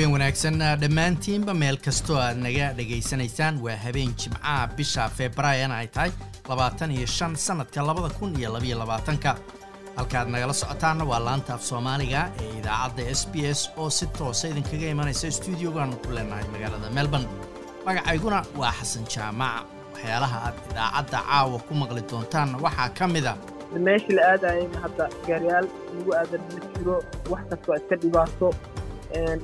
habeen wanaagsan dhammaantiinba meel kastoo aad naga dhegaysanaysaan waa habeen jimcaha bisha febraayan ay tahay labaatan iyo shan sannadka labada kun iyo labaiyo labaatanka. Halkaad nagala socotaanna waa laanta af soomaaliga ee idaacadda s b s oo si toosa idinkaga imanaysa stuudiogaanu ku leenahay magaalada melbourne. Magacayguna waa xasan jaamac. Waxyaalaha aad idaacadda caawa ku maqli doontaan waxaa ka mid a meeshii la aadayayna hadda gaariyaal lagu aadan ma jiro wax kastoo iska dhibaato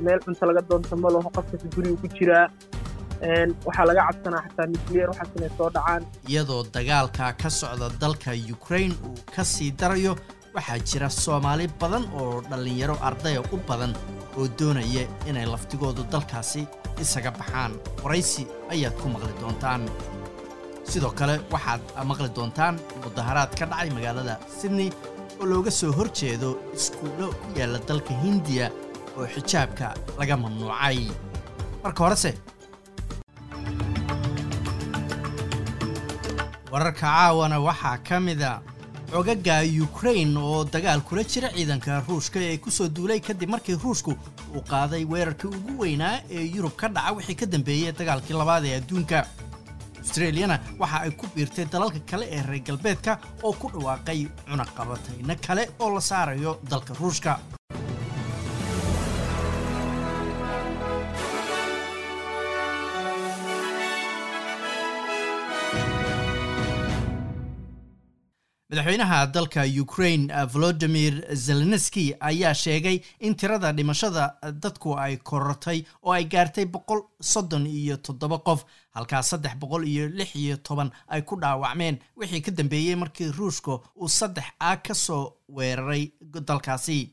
meel cunto laga doonto ma laho qofkasta guriga ku jiraa waxaa laga cabsanaa xataa nucleer waxaas inay soo dhacaan. Iyadoo dagaalka ka socda dalka ukraine uu ka sii darayo waxaa jira soomaali badan oo dhallinyaro ardaya u badan oo doonaya inay laftigoodu dalkaasi isaga baxaan. Waraysi ayaad ku maqli doontaan. Sidoo kale waxaad maqli doontaan mudaharaad ka dhacay magaalada sydney oo looga soo hor jeedo iskuullo ku yaalla dalka hindiya oo xijaabka laga mamnuucay. Marka horese wararka caawana waxaa ka mida xogaga ukrain oo dagaal kula jira ciidanka ruushka ee ku soo duulay kadib markii ruushku uu qaaday weerarkii ugu weynaa ee yurub ka dhaca wixii ka dambeeyey dagaalkii labaad ee adduunka. Australiyana waxa ay ku biirtay dalalka kale ee reer galbeedka oo ku dhawaaqay cunaqabatayno kale oo la saarayo dalka ruushka madaxweynaha dalka ukraine volodimir zelenski ayaa sheegay in tirada dhimashada dadku ay korortay oo ay gaartay boqol soddon iyo toddoba qof halkaa saddex boqol iyo lix iyo toban ay ku dhaawacmeen. Wixii ka dambeeyey markii ruushka uu saddex aag ka soo weeraray dalkaasi.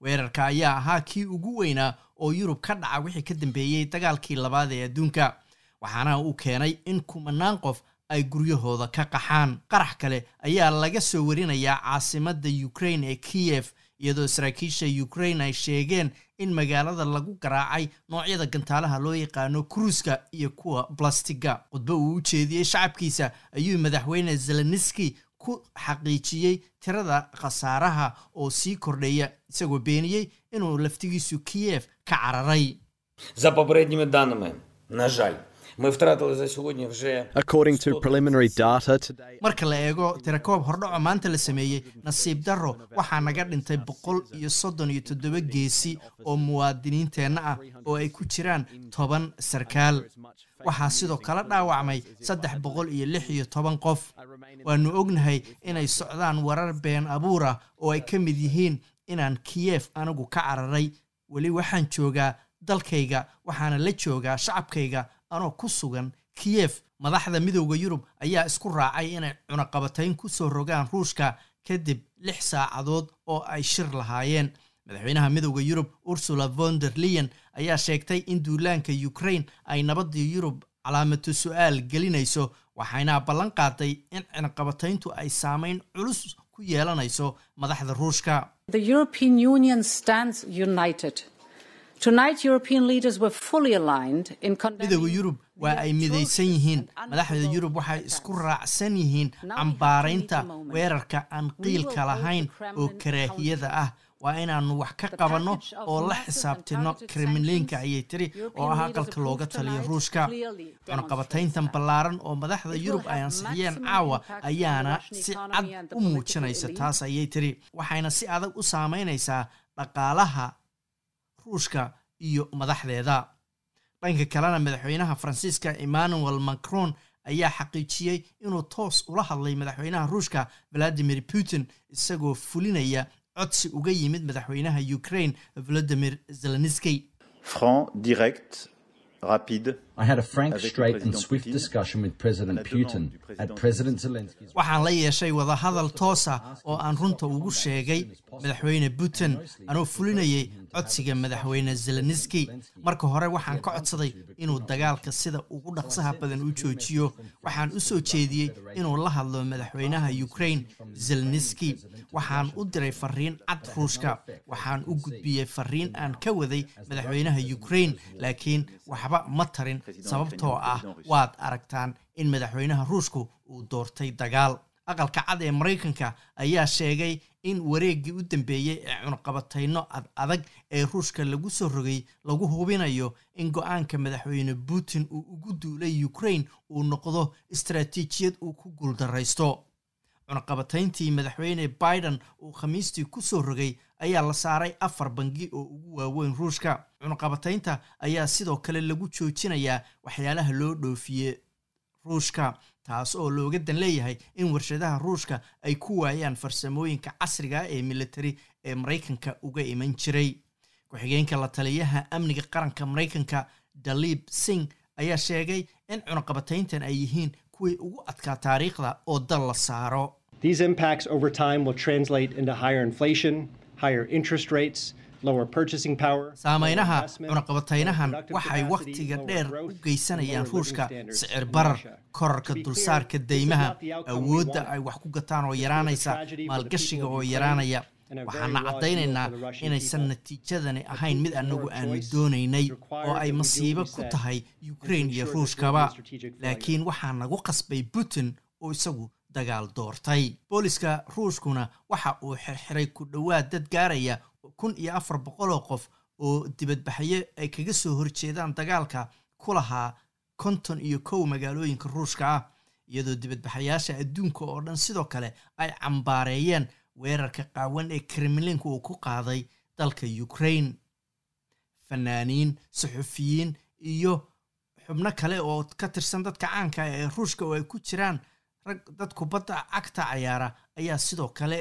Weerarka ayaa ahaa kii ugu weynaa oo yurub ka dhaca wixii ka dambeeyey dagaalkii labaad ee adduunka waxaana uu keenay in kumanaan qof ay guryahooda ka qaxaan. Qarax kale ayaa laga soo warinayaa caasimadda ukraine ee kiyef iyadoo saraakiisha ukraine ay sheegeen in magaalada lagu garaacay noocyada gantaalaha loo yaqaano kruuska iyo kuwa blastiga khudbo uu u jeediyey shacabkiisa ayuu madaxweyne zelenski ku xaqiijiyey tirada khasaaraha oo sii kordhaya isagoo beeniyey inuu laftigiisu kiyef ka cararay marka la eego tirakoob hordhaco maanta la sameeyey nasiib darro. Waxaa naga dhintay boqol iyo soddon iyo toddoba geesi oo muwaadiniinteenna ah oo ay ku jiraan toban sarkaal. Waxaa sidoo kale dhaawacmay saddex boqol iyo lix iyo toban qof. Waanu ognahay inay socdaan warar been abuur ah oo ay ka mid yihiin inaan kiyef anigu ka cararay. Weli waxaan joogaa dalkayga waxaana la joogaa shacabkayga anoo ku sugan kiyef madaxda midooda yurub ayaa isku raacay inay cunaqabatayn ku soo rogaan ruushka kadib lix saacadood oo ay shir lahaayeen. Madaxweynaha midooda yurub ursula von der leyen ayaa sheegtay in duulaanka ukraine ay nabadda yurub calaamatu su'aal gelinayso waxayna ballan qaaday in cunaqabatayntu ay saameyn culus ku yeelanayso madaxda ruushka midooda condemning yurub waa ay midaysan yihiin. madaxda yurub waxay isku raacsan yihiin cambaaraynta weerarka aan qiilka lahayn oo karaahiyada ah. Waa inaannu wax ka qabanno oo la xisaabtino kremlinka ayay tiri oo ah aqalka looga taliyo ruushka. cunaqabatayntan ballaaran oo madaxda yurub ay ansixiyeen caawa ayaana si cad u muujinaysa taas ayay tiri. Waxayna si adag u saameynaysaa dhaqaalaha ruushka iyo madaxdeeda. Dhanka kalena madaxweynaha faransiiska emmanuel macron ayaa xaqiijiyey inuu toos ula hadlay madaxweynaha ruushka valadimir putin isagoo fulinaya codsi uga yimid madaxweynaha ukraine volodimir zelenski franc, direct, rapide I had a frank, straight, and swift discussion with President Putin at President Zelensky's. waxaan la yeeshay wadahadal toosa oo aan runta ugu sheegay madaxweyne putin. Anoo fulinayay codsiga madaxweyne zelenski marka hore waxaan ka codsaday inuu dagaalka sida ugu dhaqsaha badan u joojiyo. Waxaan u soo jeediyey inuu la hadlo madaxweynaha ukraine zelenski waxaan u diray fariin cad ruushka. waxaan u gudbiyey fariin aan ka waday madaxweynaha ukraine. Laakiin waxba ma tarin sababtoo ah waad aragtaan in madaxweynaha ruushku uu doortay dagaal. Aqalka cad ee maraykanka ayaa sheegay in wareeggii u dambeeyey ee cunaqabatayno ad adag ee ruushka lagu soo rogay lagu hubinayo in go'aanka madaxweyne putin uu ugu duulay ukraine uu noqdo istaraatiijiyad uu ku guuldaraysto cunaqabatayntii madaxweyne biden uu khamiistii ku soo rogay ayaa la saaray afar bangi oo ugu waaweyn ruushka. Cunaqabataynta ayaa sidoo kale lagu joojinayaa waxyaalaha loo dhoofiye ruushka taas oo looga dan leeyahay in warshadaha ruushka ay ku waayaan farsamooyinka casriga ee militari ee maraykanka uga iman jiray. Ku-xigeenka la taliyaha amniga qaranka maraykanka dalib singh ayaa sheegay in cunaqabatayntan ay yihiin kuwii ugu adkaa taariikhda oo dal la saaro These impacts over time will translate into higher inflation, higher interest rates, lower purchasing power. saameynaha lower investment, cunaqabataynahan waxay wakhtiga dheer u geysanayaan ruushka sicir barar korarka dulsaarka deymaha awoodda ay wax ku gataan oo yaraanaysa maalgashiga oo yaraanaya. waxaana caddaynaynaa inaysan natiijadani ahayn mid of aanu doonaynay oo ay masiibo ku tahay to iyo ruushkaba laakiin waxaa nagu qasbay putin oo isagu dagaal doortay. Booliska ruushkuna waxa uu xirxiray ku dhowaad dad gaaraya kun iyo afar boqoloo qof oo dibadbaxyo ay kaga soo horjeedaan dagaalka ku lahaa konton iyo kow magaalooyinka ruushka ah iyadoo dibadbaxayaasha adduunka oo dhan sidoo kale ay cambaareeyeen weerarka qaawan ee kremlinka uu ku qaaday dalka ukraine. Fanaaniin suxufiyiin iyo xubno kale oo ka tirsan dadka caanka ah ee ruushka oo ay ku jiraan rag dad kubadda cagta cayaara ayaa sidoo kale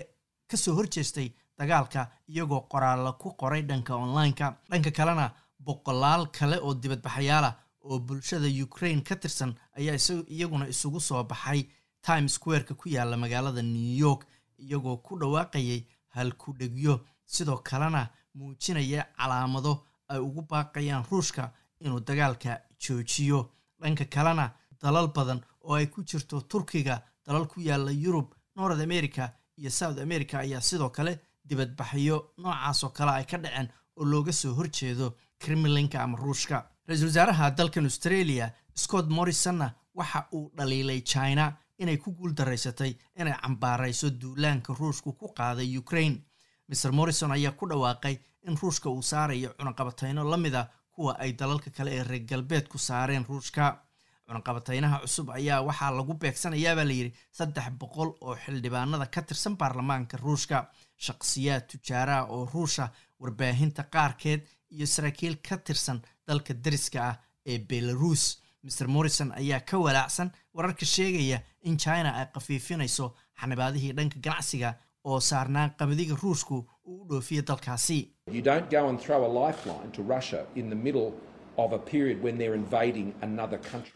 ka soo horjeestay dagaalka iyagoo qoraalla ku qoray dhanka online-ka. Dhanka kalena boqolaal kale oo dibadbaxayaalah oo bulshada ukraine ka tirsan ayaa iyaguna isugu soo baxay times square-ka ku yaalla magaalada new york iyagoo ku dhawaaqayay halku-dhegyo sidoo kalena muujinaya calaamado ay ugu baaqayaan ruushka inuu dagaalka joojiyo. Dhanka kalena dalal badan oo ay ku jirto turkiga dalal ku yaalla yurub north america iyo south america ayaa sidoo kale dibadbaxyo noocaas oo kale ay ka dhaceen oo looga soo horjeedo kremlinka ama ruushka. Ra'iisul wasaaraha dalkan australia scott morrisonna waxa uu dhaliilay china inay ku guuldaraysatay inay cambaarayso duulaanka ruushku ku qaaday ukraine. Mr morrison ayaa ku dhawaaqay in ruushka uu saarayo cunaqabatayno la mid a kuwa ay dalalka kale ee reer galbeedku saareen ruushka cunaqabataynaha cusub ayaa waxaa lagu beegsanayaabaa layidhi saddex boqol oo xildhibaanada ka tirsan baarlamaanka ruushka. Shaqsiyaad tujaaraha oo ruusha warbaahinta qaarkeed iyo saraakiil ka tirsan dalka dariska ah ee belarus. Mr morrison ayaa ka walaacsan wararka sheegaya in china ay khafiifinayso xanibaadihii dhanka ganacsiga oo saarnaan qamadiga ruushku uu u dhoofiya dalkaasi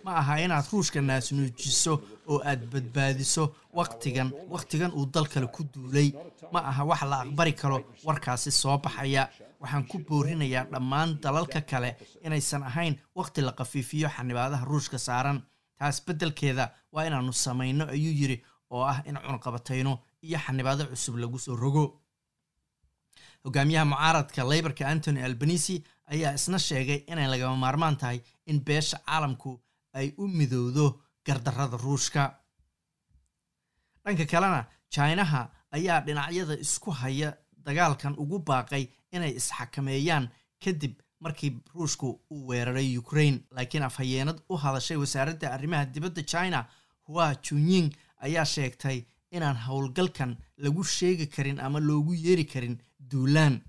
Ma aha inaad ruushka naasnuujiso oo aad badbaadiso wakhtigan wakhtigan uu dal kale ku duulay. Ma aha wax la aqbali karo warkaasi soo baxaya. Waxaan ku boorinayaa dhammaan dalalka kale inaysan ahayn wakhti la khafiifiyo xanibaadaha ruushka saaran. Taas beddelkeeda waa inaannu samayno ayuu yidhi oo ah in cunqabatayno iyo xanibaado cusub lagu soo rogo. Hogaamiyaha mucaaradka leybarka antony albanisi ayaa isna sheegay inay lagama maarmaan tahay in beesha caalamku ay u midowdo gardarada ruushka. Dhanka kalena jinaha ayaa dhinacyada isku haya dagaalkan ugu baaqay inay isxakameeyaan kadib markii ruushku uu weeraray ukraine. Laakiin afhayeenad u hadashay wasaaradda arrimaha dibadda china hua junying ayaa sheegtay inaan howlgalkan lagu sheegi karin ama loogu yeeri karin duulaan.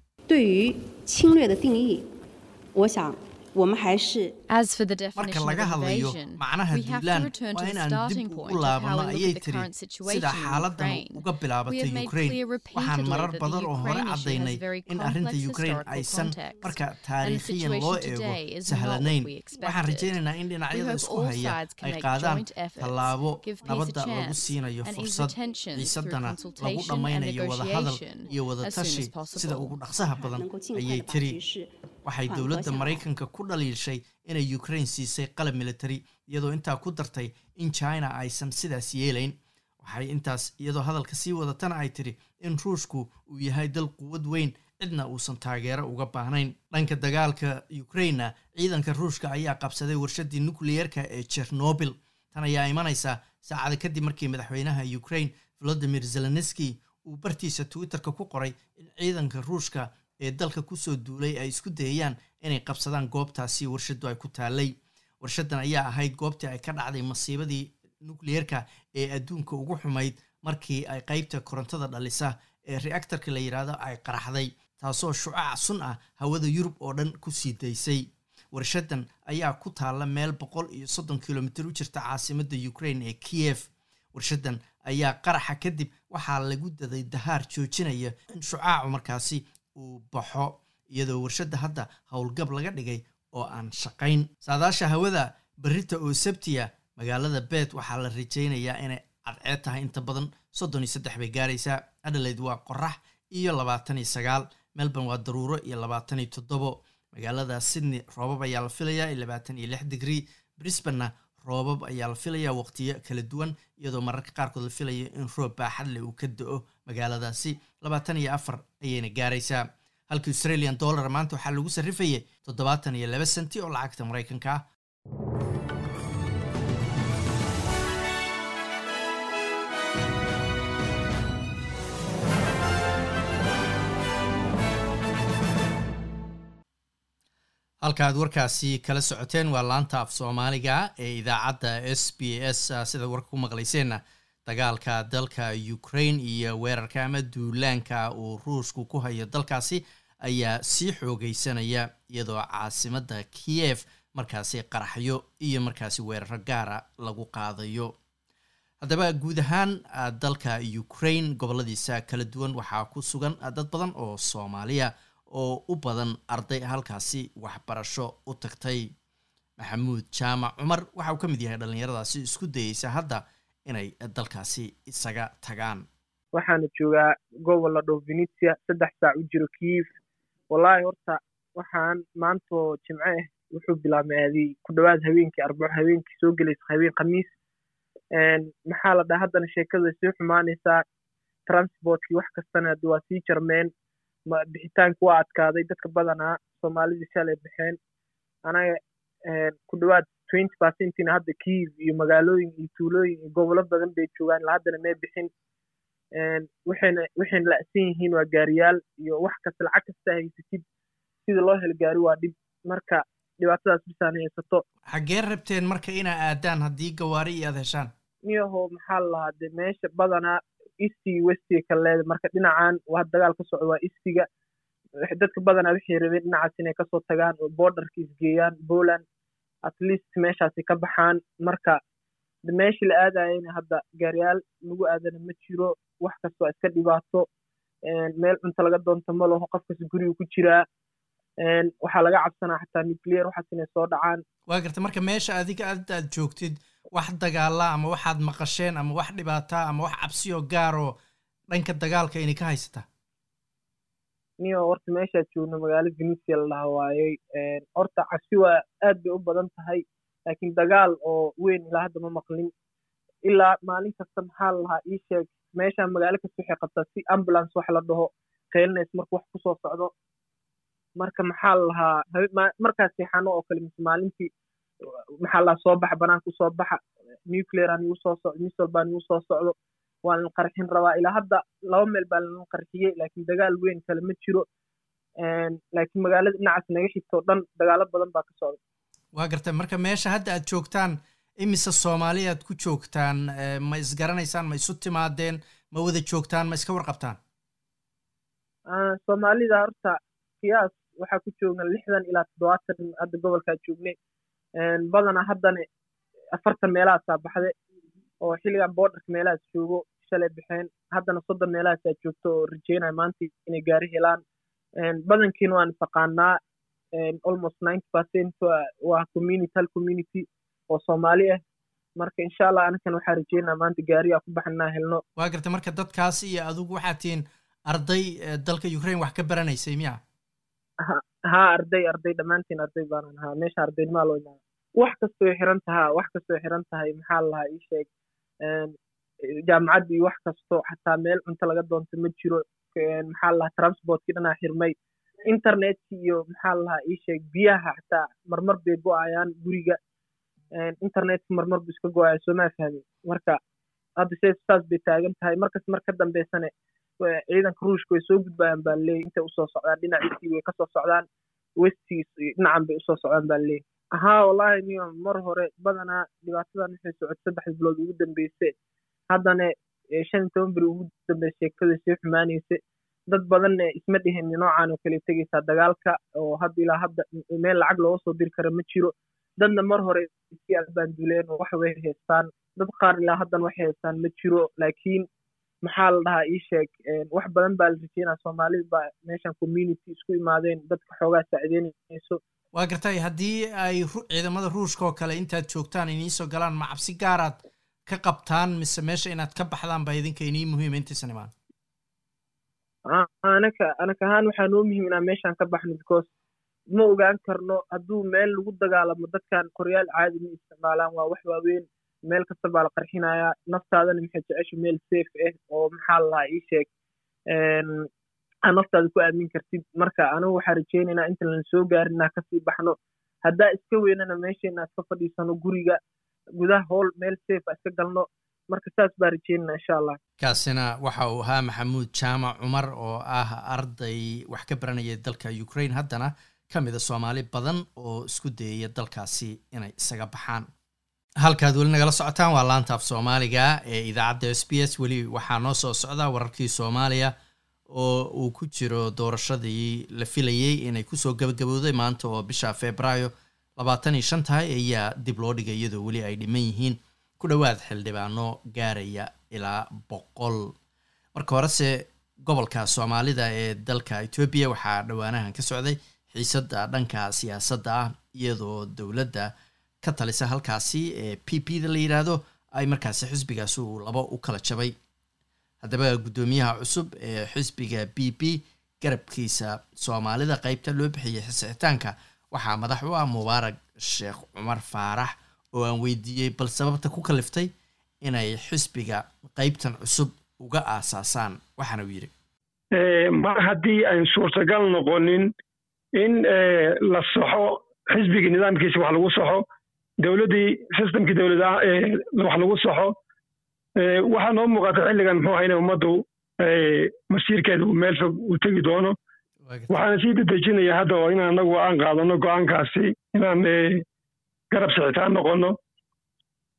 我想 As for the marka definition laga of hadlayo invasion, macnaha we have to duulaan return to waa the inaan starting dib point ugu of how laabano we look ayay at the tiri current situation sida Ukraine. uga We bilaabatay have made ukraine clear waxaan repeatedly marar that badan the oo hore Ukraine issue has caddaynay a very in arrinta historical aysan context, marka and the taariikhiyan loo situation eego today is not sahlanayn what we waxaan expected. rajaynaynaa in We dhinacyada hope isku all haya sides can ay make qaadaan joint efforts, tallaabo give peace a nabadda lagu chance, siinayo and ease fursad the tensions through xiisadana lagu consultation and dhammaynayo wadahadal negotiation iyo as soon wadatashi as possible. sida ugu dhaqsaha badan ayay tiri waxay dowladda maraykanka ku dhaliilshay inay ukraine siisay qalab military iyadoo intaa ku dartay in china aysan sidaas yeelayn. Waxay intaas iyadoo hadalka sii wadatana ay tiri in ruushku uu yahay dal quwad weyn cidna uusan taageero uga baahnayn. Dhanka dagaalka ukraina ciidanka ruushka ayaa qabsaday warshadii nukliyeerka ee chernobil tan ayaa imanaysa saacada kadib markii madaxweynaha ukraine volodimir zelenski uu bartiisa twitterka ku qoray in ciidanka ruushka ee dalka ku soo duulay ay isku dayayaan inay qabsadaan goobtaasi warshadu ay ku taalay warshadan ayaa ahayd goobtii ay ka dhacday masiibadii nukliyeerka ee adduunka ugu xumayd markii ay qeybta korontada dhalisa ee reactorka la yidhaahdo ay qaraxday taasoo shucac sun ah hawada yurub oo dhan ku sii daysay. Warshadan ayaa ku taalla meel boqol iyo soddon kilomitir u jirta caasimadda ukraine ee kiev warshadan ayaa qaraxa kadib waxaa lagu daday dahaar joojinaya in shucaacu markaasi uu baxo iyadoo warshadda hadda howlgab laga dhigay oo aan shaqayn. Saadaasha hawada berrita oo sabtiya magaalada beet waxaa la rajaynayaa inay cadceed tahay inta badan. Soddon iyo saddex bay gaaraysaa. Adelaide waa qorax iyo labaatan iyo sagaal. Melbourne waa daruuro iyo labaatan iyo toddobo. Magaalada sydney roobab ayaa la filayaa iyo labaatan iyo lix digrii brisbanna roobab ayaa la filayaa waqtiyo kala duwan iyadoo mararka qaarkood la filayo in roob baaxad leh uu ka do-o magaaladaasi labaatan iyo afar ayayna gaaraysaa. Halka australian dollar maanta waxaa lagu sarrifayay toddobaatan iyo laba senti oo lacagta maraykanka. Ah halka aad warkaasi kala socoteen waa laanta af soomaaliga ee idaacadda s b s sidaad warka ku maqlayseenna dagaalka dalka ukraine iyo weerarka ama duulaanka uu ruushku ku hayo dalkaasi ayaa sii xoogeysanaya iyadoo caasimadda kiev markaasi qaraxyo iyo markaasi weeraro gaara lagu qaadayo. Haddaba guud ahaan dalka ukraine goboladiisa kala duwan waxaa ku sugan dad badan oo soomaaliya oo u badan arday halkaasi waxbarasho u tagtay. Maxamuud jaamac cumar waxa uu ka mid yahay dhallinyaradaasi isku dayeysa hadda inay dalkaasi isaga tagaan. Waxaana joogaa gobol la dhaho venezia saddex saac u jiro kiev wallaahi horta waxaan maantoo jimco ah wuxuu bilaabmay aadii ku dhowaad habeenkii arbaco habeenkii soo gelaysa habeen khamiis. Maxaa la dhaha haddana sheekadu sii xumaanaysaa transportkii wax kastana hadda waa sii jarmeen. Bixitaanka waa adkaaday. Dadka badanaa soomaalidii shalay baxeen. Anaga ku dhowaad twenty hadda kiev iyo magaalooyin iyo tuulooyin iyo gobollo badan bay joogaan ilaa haddana may bixin waxayna waxayna la'san yihiin waa gaariyaal iyo wax kasta lacag kasta haysatid. Sida loo helo gaari waa dhib. Marka dhibaatadaas bisaan haysato. Xaggee rabteen marka inaa aadaan haddii gawaari iyo aad heshaan? Niyaho maxaa la lahaa? De meesha badanaa eastiga westiga kala leedahay. Marka dhinacan waa dagaal ka socdo waa eastiga. Dadka badanaa waxay rabeen dhinacaas inay ka soo tagaan oo borderka isgeeyaan poland at least meeshaasi ka baxaan. Marka meeshii la aadayana hadda gaariyaal lagu aadana ma jiro. Wax kasta waa iska dhibaato. Meel cunto laga doonto ma laho. Qofkas guriga ku jiraa waxaa laga cabsanaa xataa nuclear waxaas inay soo dhacaan. Waa garta marka meesha adiga aad aad joogtid wax dagaala ama waxaad maqasheen ama wax dhibaataa ama wax cabsiyo gaaroo dhanka dagaalka inay ka haysataa niyo horta meeshaad joogno magaalo venezia la dhaha waayey horta cabsi waa aad bay u badan tahay laakiin dagaal oo weyn ilaa hadda ma maqlin. Ilaa maalin kasta maxaa la lahaa ii sheeg. Meeshaan magaalo kasta waxay qabtaa si ambulance wax la dhaho qeylinays marka wax ku soo socdo. Marka maxaa la lahaa markaas seexano oo kale mise maalintii maxaa la soo baxa banaanka u soo baxa. Nuclear aan igu soo socdo missile baan igu soo socdo waan la qarxin rabaa. Ilaa hadda laba meel baa lala qarxiyey laakiin dagaal weyn kale ma jiro. Laakiin magaalada dhinacaas naga xigto dhan dagaalo badan baa ka socda waa gartay marka meesha hadda aad joogtaan imise soomaali aad ku joogtaan ma isgaranaysaan ma isu timaadeen ma wada joogtaan ma iska warqabtaan? Soomaalida horta qiyaas waxaa ku joogna lixdan ilaa toddobaatan hadda gobolkaa joognay. Badanaa haddana afartan meelahaasaa baxde oo xilligan borderka meelahaas joogo shalay baxeen haddana soddon meelahaasaa joogto oo rajeynaya maanta inay gaari helaan. Badankiina waan isaqaanaa almost ninety percent waa community hal community oo soomaali ah. Marka insha allah anakan waxaa rajeynaa maanta gaariyaa ku baxinaa helno. Waa garta marka dadkaas iyo adigu waxaad tihiin arday dalka ukraine wax ka baranaysay miya? Ha arday arday dhammaantiin arday baanan ahaa. Meesha ardaynmaa loo imaada wax kastoo xiran taha wax kastoo xiran tahay maxaa la lahaa? Ii sheeg jaamacadda iyo wax kasto xataa meel cunto laga doonto ma jiro. Maxaa la lahaa transportkii dhanaa xirmay. Internetka iyo maxaa la lahaa ii sheeg biyaha xataa marmar bay go'ayaan guriga. Internetka marmar bu iska go'aya soomaa fahmin. Marka hadda se saas bay taagan tahay. Markas mar ka dambeysane ciidanka ruushka way soo gudbayaan baa leeyay intay u soo socdaan dhinaciisii way ka soo socdaan. Westiis dhinacan bay u soo socdaan baa leeyay haa wallahi niyo mar hore badanaa dhibaatadan waxay socotay saddex bilood ugu dambeyse haddana shan iyo toban beri ugu dambeysa sheekada sii xumaanaysa. Dad badanna isma dhihin noocan oo kale tegaysaa dagaalka oo hadda ilaa hadda meel lacag looga soo diri kara ma jiro. Dadna mar hore iskii albaanduleen oo wax way haystaan. Dad qaar ilaa haddan wax haystaan ma jiro. Laakiin maxaa la dhahaa ii sheeg wax badan baa la rajeynaa soomaalida baa meeshan community isku imaadeen. Dadka xoogaa saacideynayso waa gartay haddii ay ciidamada ruushka oo kale intaad joogtaan iniisoo galaan ma cabsi gaaraad ka qabtaan mise meesha inaad ka baxdaan baa idinka inii muhiima intaysan imaan? Anaka anak ahaan waxaa noo muhiim inaan meeshaan ka baxno because ma ogaan karno hadduu meel lagu dagaalamo dadkan qoryaal caadi ma isticmaalaan. Waa wax waaweyn meel kasta baa la qarxinayaa. Naftaadana maxay jecesha meel safe ah oo maxaa la lahaa ii sheeg naftaada ku aamin kartid. Marka anigu waxaa rajeynaynaa inta lan soo gaarin inaa ka sii baxno. Haddaa iska weynana meesha inaad ka fadhiisano guriga gudaha howl meel safe iska galno. Marka saas baa rajeynana insha allah kaasina waxa uu ahaa maxamuud jaamac cumar oo ah arday wax ka baranaya dalka ukraine. Haddana ka mida soomaali badan oo isku dayaya dalkaasi inay isaga baxaan. Halkaad weli nagala socotaan waa laanta af soomaaliga ee idaacadda s b s. Weli waxaa noo soo socda wararkii soomaaliya oo uu ku jiro doorashadii la filayey inay ku soo gabagabowday maanta oo bisha februaayo labaatan iyo shan tahay ayaa dib loo dhigay iyadoo weli ay dhiman yihiin ku dhowaad xildhibaano gaaraya ilaa boqol. Marka horese gobolka soomaalida ee dalka etoobiya waxaa dhowaanahan ka socday xiisadda dhanka siyaasadda ah iyadoo dowladda ka talisa halkaasi ee p p da la yidhaahdo ay markaasi xisbigaasi uu labo u kala jabay haddaba guddoomiyaha cusub ee xisbiga b p garabkiisa soomaalida qeybta loo bixiyay xisixitaanka waxaa madax u ah mubaarag sheekh cumar faarax oo aan weydiiyey bal sababta ku kaliftay inay xisbiga qeybtan cusub uga aasaasaan waxaana uu yidhi. Mar haddii ayn suurtagal noqonin in la saxo xisbigii nidaamkiisa wax lagu saxo dowladdii systemkii dowladda wax lagu saxo waxaa noo muuqata xilligan muxuu ahaa inay ummaddu masiirkeeda uu meel fog uu tegi doono. Waxaana sii dedejinaya hadda oo in anagu aan qaadano go'aankaasi inaan garab sixitaan noqono.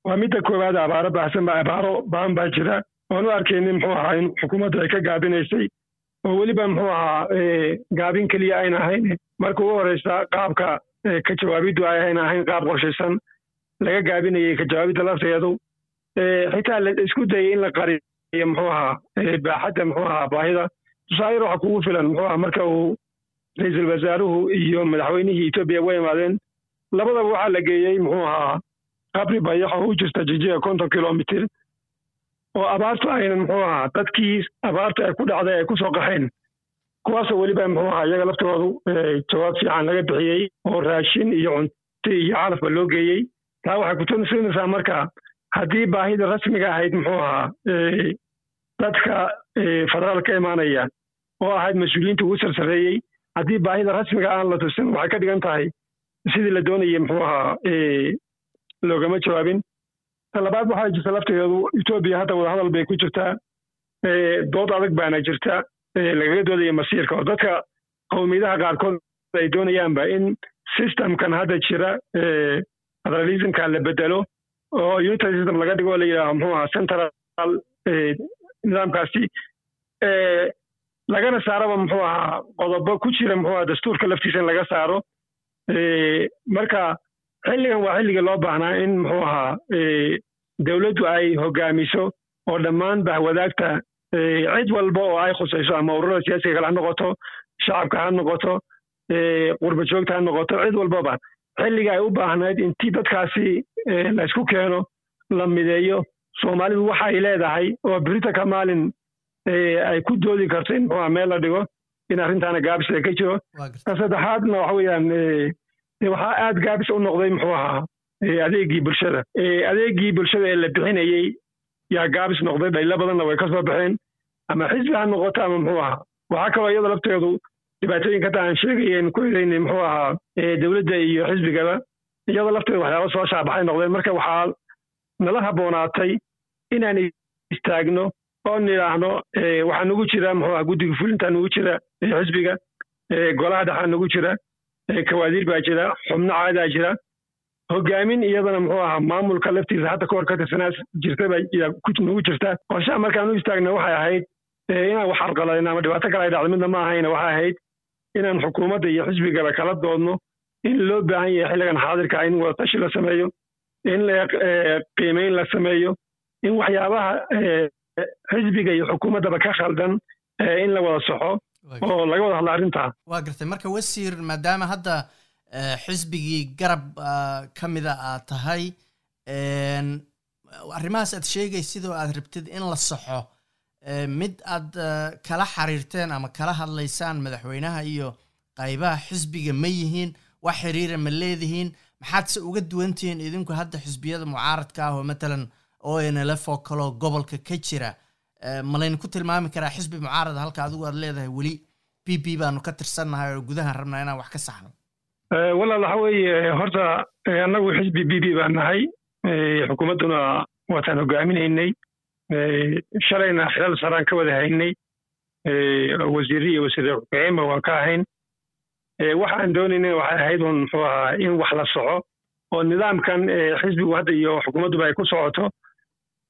Waa midda koowaad abaaro baahsan abaaro baan baa jira. Oan u arkaynin muxuu ahaa in xukuumadda ay ka gaabinaysay oo weliba muxuu ahaa gaabin keliya ayna ahayn. Marka ugu horeysa qaabka ka jawaabiddu ay ayna ahayn qaab qorshaysan. Laga gaabinayay ka jawaabidda lafteedu xitaa la isku dayay in la qariyo muxuu ahaa baaxadda muxuu ahaa baahida. Tusaale waxa kugu filan muxuu ahaa marka uu ra'iisul wasaaruhu iyo madaxweynihii etoobiya way imaadeen. Labadaba waxaa la geeyey muxuu ahaa qabri bayax oo u jirta jijiga konton kilomitir oo abaartu aynan muxuu ahaa dadkii abaartu ay ku dhacday ay ku soo qaxeen. Kuwaasoo weliba muxuu ahaa iyaga laftoodu jawaab fiican laga bixiyey oo raashin iyo cunto iyo calafba loo geeyey. Taa waxay kutusinaysaa marka haddii baahida rasmiga ahayd muxuu ahaa dadka federaal ka imaanaya oo ahayd mas'uuliyiinta ugu sarsareeyey haddii baahida rasmiga aan la tusin waxay ka dhigan tahay sidii la doonayay muxuu ahaa loogama jawaabin. Talabaad waxaa jirta lafteedu etoobiya hadda wadahadal bay ku jirtaa dood adag baana jirta lagaga doodaya masiirka oo dadka qowmiyadaha qaarkood ay doonayaanba in systemkan hadda jira federalismka la bedelo oo unitary system laga dhigo oo la yidhaaho muxuu ahaa central nidaamkaasi lagana saaraba muxuu ahaa qodobo ku jira muxuu ahaa dastuurka laftiisa in laga saaro marka xilligan waa xilligii loo baahnaa in muxuu ahaa dowladdu ay hogaamiso oo dhammaan bahwadaagta cid walba oo ay khusayso ama ururada siyaasiga kale ha noqoto shacabka ha noqoto qurba joogta ha noqoto cid walbaba xilliga ay u baahnayd intii dadkaasi laysku keeno la mideeyo. Soomaalidu waxa ay leedahay oo berita ka maalin ay ku doodi karto in muxuu meel la dhigo in arrintaana gaabis ka jiro. Ka saddexaadna waxa weeyaan waxaa aad gaabis u noqday muxuu ahaa adeegii bulshada. Adeegii bulshada ee la bixinayey yaa gaabis noqday dhaylo badanna way ka soo baxeen. Ama xisbi ha noqoto ama muxuu ahaa. Waxaa kaloo iyada lafteedu dhibaatooyinka hadda aan sheegayen ku ereynay muxuu ahaa dowladda iyo xisbigaba iyada lafteedu waxyaaba soo shaabaxay noqdeen. Marka waxaa nala habboonaatay inaan istaagno oo nidhaahno waxaa nagu jira muxuu aha guddiga fulintaa nagu jira xisbiga golaha dhexaa nagu jira kawaadiir baa jira xubno caadaa jira. Hogaamin iyadana muxuu ahaa maamulka laftiisa hadda kahor ka tirsanaa jirtaba yaa nagu jirta. Qorshaha markaan u istaagna waxay ahayd inaan wax arqaladin ama dhibaato kale ay dhacdo midna ma ahayna waxay ahayd inaan xukuumadda iyo xisbigaba kala doodno in loo baahan yahay xilligan xaadirka in wadatashi la sameeyo in qiimeyn la sameeyo in waxyaabaha xisbiga iyo xukuumaddaba ka khaldan in la wada soxo oo laga wada hadla arrintaa waa gartay. Marka wasiir maadaama hadda xisbigii garab ka mida aad tahay arrimahaas aad sheegay sidoo aad rabtid in la saxo mid aad kala xiriirteen ama kala hadlaysaan madaxweynaha iyo qaybaha xisbiga ma yihiin wax xiriira ma leedihiin. Maxaadse uga duwantihiin idinku hadda xisbiyada mucaaradka ah oo matalan o n l f oo kaloo gobolka ka jira. Malaynu ku tilmaami karaa xisbi mucaarada halka adigu aad leedahay weli b b baanu ka tirsannahay oo gudahan rabnaa inaan wax ka saxno. Walaal waxa weeye horta annagu xisbi b b baan nahay. Xukuumadduna waataan hogaaminaynay shalayna xilal saraan ka wada haynay. Wasiirri iyo wasiir ku-xigeenba waan ka ahayn. Waxaan doonayna waxay ahayd un muxuu ahaa in wax la soco oo nidaamkan xisbigu hadda iyo xukuumadduba ay ku socoto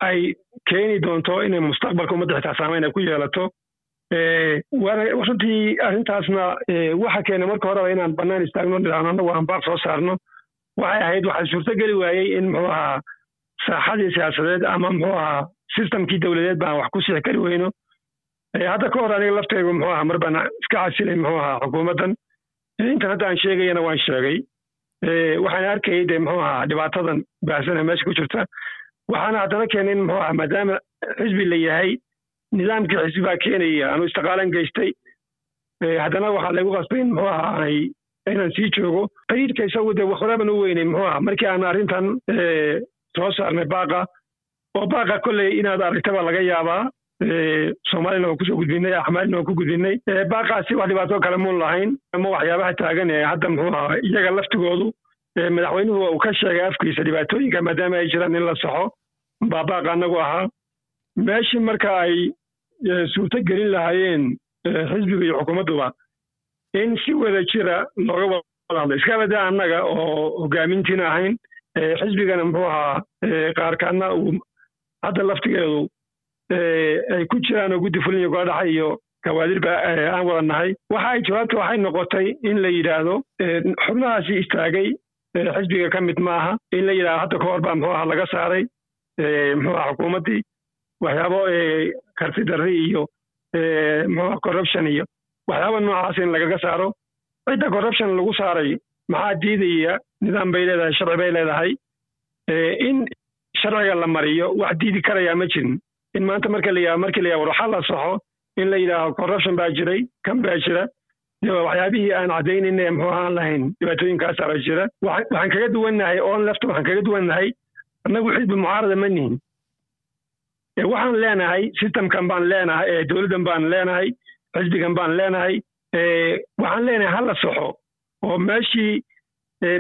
ay keeni doonto inay mustaqbalka ummadda xitaa saamayn ay ku yeelato. Runtii arrintaasna waxa keena marka horeba inaan bannaan istaagno nidhaahno annagu aan baaq soo saarno. Waxay ahayd waxaa suurtogeli waayey in muxuu ahaa saaxadii siyaasadeed ama muxuu ahaa sistamkii dowladeed baan wax ku sixi kari weyno. Hadda ka hor aniga laftaygu muxuu ahaa mar iska casilay muxuu ahaa xukuumaddan intan hadda aan sheegayana waan sheegay. Waxaan arkayay dee muxuu ahaa dhibaatadan baahsana meesha ku jirta. Waxaana haddana keenay in muxuu ahaa maadaama xisbi la yahay nidaamkii xisbi baa keenaya anu istiqaalan geystay. Haddana waxaa laygu qasbay in muxuu ahaa ay inaan sii joogo. Qayidka isagu dee waxoraban u weynay muxuu ahaa. Markii aan arrintan soo saarnay baaqa oo baaqa kolley inaad aragtaba laga yaabaa soomaalina waan ku soo gudbinay axmaalina waan ku gudbinay baaqaasi wax dhibaato kale muun lahayn ama waxyaabaha taagan ee hadda muxuu ahaa iyaga laftigoodu madaxweynuhu uu ka sheegay afkiisa dhibaatooyinka maadaama ay jiraan in la saxo baa baaqa annagu ahaa meeshii marka ay suurto gelin lahaayeen xisbiga iyo xukuumadduba in si wada jira looga wada hadlo iska annaga oo hogaamintiina ahayn xisbigana muxuu ahaa qaarkaadna uu hadda laftigeedu ay ku jiraan oo guddi fulin iyo gola dhaxa iyo kawaadirba aan wada nahay waxa ay jawaabta waxay noqotay in la yidhaahdo xubnahaasi istaagay xisbiga ka mid maaha in la yidhahdo hadda ka hor baa muxuu ahaa laga saaray muxuu aha xukuumaddii waxyaabo karti darri iyo muxuu corruption iyo waxyaaba noocaas in lagaga saaro. Cidda corruption lagu saaray maxaa diidaya nidaam bay leedahay sharci bay leedahay. In sharciga la mariyo wax diidi karayaa ma jirin. In maanta marka la yidhahdo markii la yidhahdo waxa la saxo in la yidhaaho corruption baa jiray kan baa jira? Waxyaabihii aan caddaynayn ee muxuu ahaan lahayn? Dhibaatooyinkaasaa baa jira. Waxaan kaga duwannahay oon lefta waxaan kaga duwannahay annagu xisbi mucaarada ma nihin. Waxaan leenahay systemkan baan leenahay dowladdan baan leenahay xisbigan baan leenahay waxaan leenahay hala soxo oo meeshii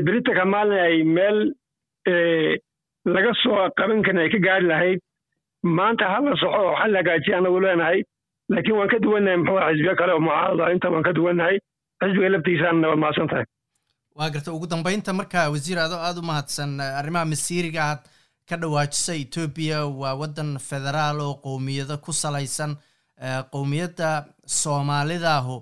britanka maalin ay meel laga soo qaban karin ay ka gaari lahayd. Maanta hala soxo oo xal hagaajiya anagu leenahay. Laakiin waan ka duwannahay muxuu xisbiyo kale oo mucaarada inta waan ka duwannahay xisbiga laftiisaana waad mahadsan tahay waa garta ugu dambeynta marka wasiir adoo aada u mahadsan arrimaha masiiriga aad ka dhawaajisa etoobiya waa waddan federaal oo qowmiyado ku salaysan qowmiyadda soomaalidaahu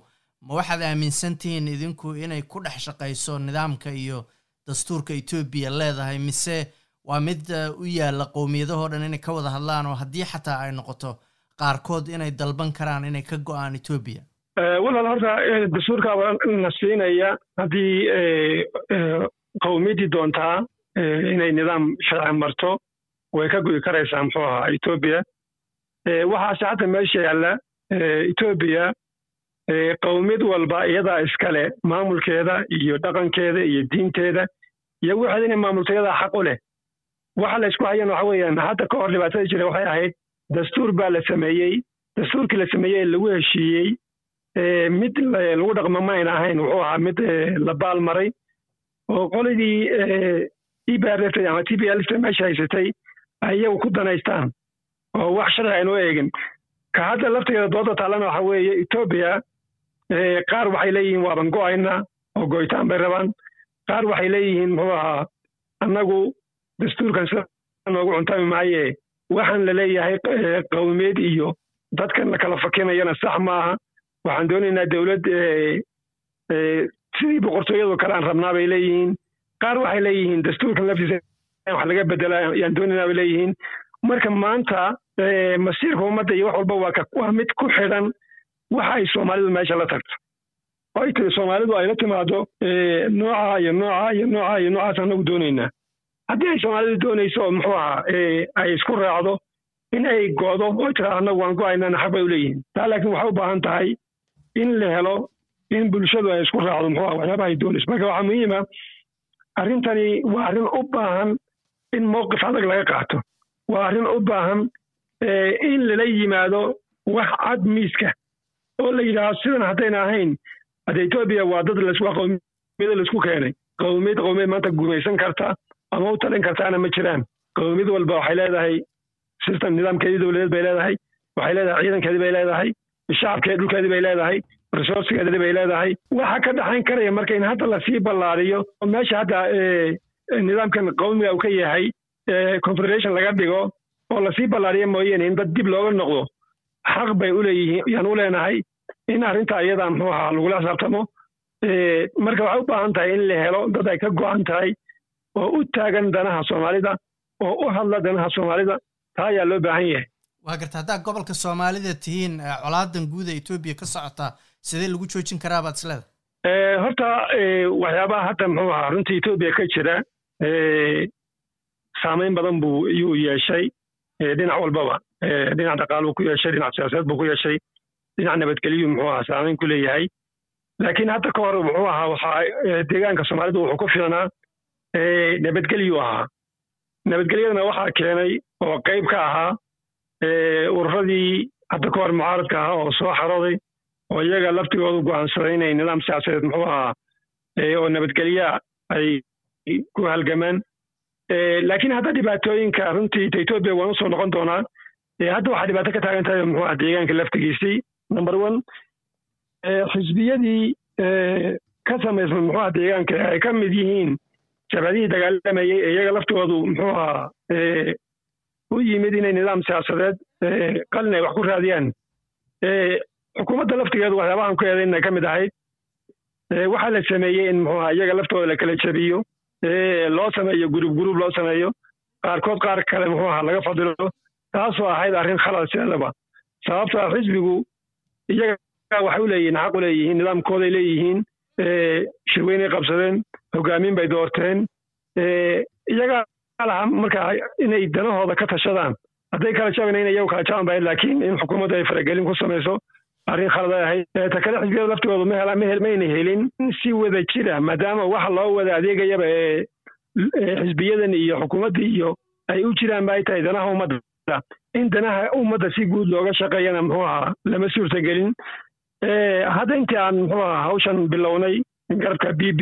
ma waxaad aaminsantihiin idinku inay ku dhex shaqayso nidaamka iyo dastuurka etoobiya leedahay mise waa mid u yaalla qowmiyadahoo dhan inay ka wada hadlaan oo haddii xataa ay noqoto qaarkood inay dalban karaan inay ka go'aan etoobiya walaal horta dastuurkaaba na siinaya haddii qowmiyaddii doontaa inay nidaam sharci marto way ka go'i karaysaa muxuu ahaa etoobiya waxaase hadda meesha yaalla etoobiya qowmiyad walba iyadaa iskale maamulkeeda iyo dhaqankeeda iyo diinteeda iyo waxeeda inay maamulto iyadaa xaq u leh. Waxa la isku hayana waxa weeyaan hadda ka hor dhibaatada jira waxay ahayd dastuur baa la sameeyey dastuurkii la sameeyey ee lagu heshiiyey mid lagu dhaqmo ma ayna ahayn wuxuu ahaa mid la baal maray oo qoladii e b r f ama t b l meesha haysatay ay iyagu ku danaystaan oo wax sharci aynu eegin. Ka hadda lafteeda dooda taalana waxa weeye etoobiya qaar waxay leeyihiin waaban go'ayna oo go'itaan bay rabaan. Qaar waxay leeyihiin muxuu ahaa annagu dastuurkan sida noogu cuntami maaye waxaan la leeyahay qowmiyad iyo dadkan la kala fakinayana sax maaha waxaan doonaynaa dowlad sidii boqortooyadu kale aan rabnaa bay leeyihiin. Qaar waxay leeyihiin dastuurkan laftiisa wax laga bedela ayaan doonaynaa bay leeyihiin. Marka maanta masiirka ummadda iyo wax walba waa mid ku xidhan waxa ay soomaalidu meesha la tagto ay tiri soomaalidu ay la timaado nooca iyo nooca iyo nooca iyo noocaas anagu doonaynaa haddii ay soomaalidu doonayso oo muxuu ahaa ay isku raacdo in ay go'do oo tira annagu waan go'aynana xaq bay u leeyihiin. Taa laakiin waxay u baahan tahay in la helo in bulshadu ay isku raacdo muxuu aha waxyaabaha ay doonayso. Marka waxaa muhiima arrintani waa arrin u baahan in mowqif adag laga qaato. Waa arrin u baahan in lala yimaado wax cad miiska oo la yidhaahdo sidan haddayna ahayn hadda etoobiya waa dad waa qowmiyada la isku keenay qowmiyad qowmiyad maanta gumaysan karta ama u talin kartaana ma jiraan. Qowmiyad walba waxay leedahay system nidaamkeedii dowladeed bay leedahay waxay leedahay ciidankeedii bay leedahay shacabkeedi dhulkeedii bay leedahay resourcegeedii bay leedahay. Waxa ka dhaxayn karaya marka in hadda la sii ballaariyo oo meesha hadda nidaamkan qowmiga uu ka yahay confederation laga dhigo oo la sii ballaariyo mooyeene in dad dib looga noqdo xaq bay u leeyihiin yaan u leenahay in arrinta iyada muxuu ahaa lagula xisaabtamo marka waxay u baahan tahay in la helo dad ay ka go'an tahay oo u taagan danaha soomaalida oo u hadla danaha soomaalida taa ayaa loo baahan yahay. Waa garta haddaa gobolka soomaalida tihiin colaadan guuda etoobiya ka socotaa sidee lagu joojin karaa baad isleeda horta waxyaabaha hadda muxuu ahaa runtii etoobiya ka jira saamayn badan buu yuu yeeshay dhinac walbaba dhinac dhaqaaluu ku yeeshay dhinac siyaasadeed buu ku yeeshay dhinac nabadgelyu muxuu ahaa saamayn ku leeyahay. Laakiin hadda ka hor muxuu ahaa waxaa deegaanka soomaalidu wuxuu ku filanaa nabadgelyu ahaa. Nabadgelyadana waxaa keenay oo qayb ka ahaa ururadii hadda ka hor mucaaradka ahaa oo soo xarooday oo iyaga laftigoodu go'aansaday inay nidaam siyaasadeed muxuu ahaa oo nabadgelya ay ku halgamaan. Laakiin hadda dhibaatooyinka runtii etoobiya waan u soo noqon doonaa hadda waxaa dhibaato ka taagan tahay muxuu aha deegaanka laftigiisii. Number one xisbiyadii ka samaysmay muxuu aha deegaanka ay ka mid yihiin jabhadihii dagaalamayey ee iyaga laftigoodu muxuu ahaa u yimid inay nidaam siyaasadeed qalin ay wax ku raadiyaan. Xukuumadda laftigeedu waxyaabahan ku eedayn ka mid ahayd. Waxaa la sameeyey in muxuu aha iyaga laftooda la kala jabiyo. Loo sameeyo gurub gurub loo sameeyo. Qaarkood qaar kale muxuu ahaa laga fadilo taasoo ahayd arrin khalad sideedaba sababto ah xisbigu iyaga waxay u leeyihiin leeyihiin nidaamkooday leeyihiin shirweynay qabsadeen hoggaamin bay doorteen. Iyaga laha marka inay danahooda ka tashadaan hadday kala jabayna in iyagu kala jaban bahayd laakiin in xukuumaddu ay faragelin ku samayso arrin khalad ay ahayd. Ta kale xisbiyada hela mayna helin si wada jira maadaama waxa loo wada adeegayaba ee xisbiyadan iyo xukuumaddii iyo ay u jiraan ba ay tahay danaha ummadda in danaha ummadda si guud looga shaqeeyana muxuu ahaa lama suurtagelin hadda intii aan muxuu ahaa hawshan bilownay garabka b b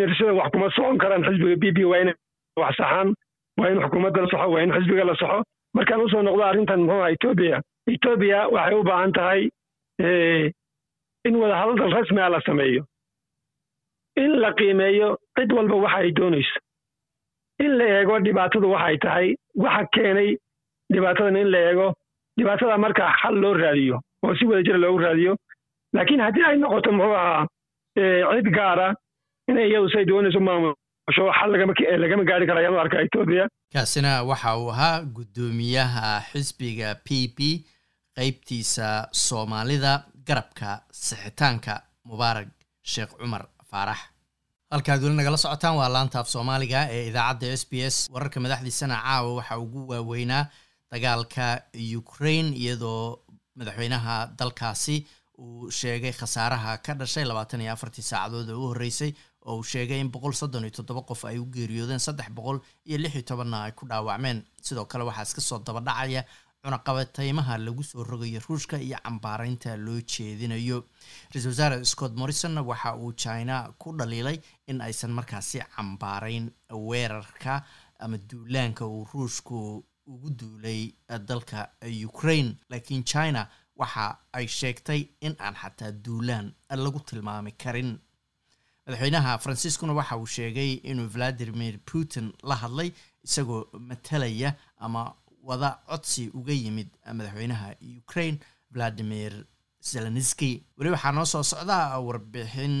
nirsada wax kuma socon karaan xisbiga b b waa inay wax saxaan waa in xukuumadda la saxo waa in xisbiga la saxo markaan u soo noqdo arrintan muxuu ahaa etoobiya etoobiya waxay u baahan tahay in wadahadal rasmi ah la sameeyo in la qiimeeyo cid walba waxa ay doonayso in la eego dhibaatadu waxay tahay waxa keenay dhibaatadan in la eego dhibaatada marka xal loo raadiyo oo si wada jira loogu raadiyo laakiin haddii ay noqoto muxuu ahaa cid gaara inay iyadu say doonayso maamusho xal lagama gaari kara ayaan u arkaa etoobiya kaasina waxa uu ahaa guddoomiyaha xisbiga p p qeybtiisa soomaalida garabka sixitaanka mubaarak sheekh cumar faarax halkaad weli nagala socotaan waa laanta af soomaaliga ee idaacadda s b s wararka madaxdiisana caawa waxaa ugu waaweynaa dagaalka ukraine iyadoo madaxweynaha dalkaasi uu sheegay khasaaraha ka dhashay labaatan iyo afartii saacadood ee u horreysay oo uu sheegay in boqol soddon iyo toddoba qof ay u geeriyoodeen saddex boqol iyo lix iyo tobanna ay ku dhaawacmeen. Sidoo kale waxaa iska soo daba dhacaya cunaqabateymaha lagu soo rogayo ruushka iyo cambaaraynta loo jeedinayo. Ra'isul wasaare scott morrison waxa uu china ku dhaliilay in aysan markaasi cambaarayn weerarka ama duulaanka uu ruushku ugu duulay dalka ukraine. Laakiin china waxa ay sheegtay in aan xataa duulaan lagu tilmaami karin. Madaxweynaha faransiiskuna waxa uu sheegay inuu valadimir putin la hadlay isagoo matalaya ama wada codsi uga yimid madaxweynaha ukraine valadimir zelenski weli waxaa noo soo socda warbixin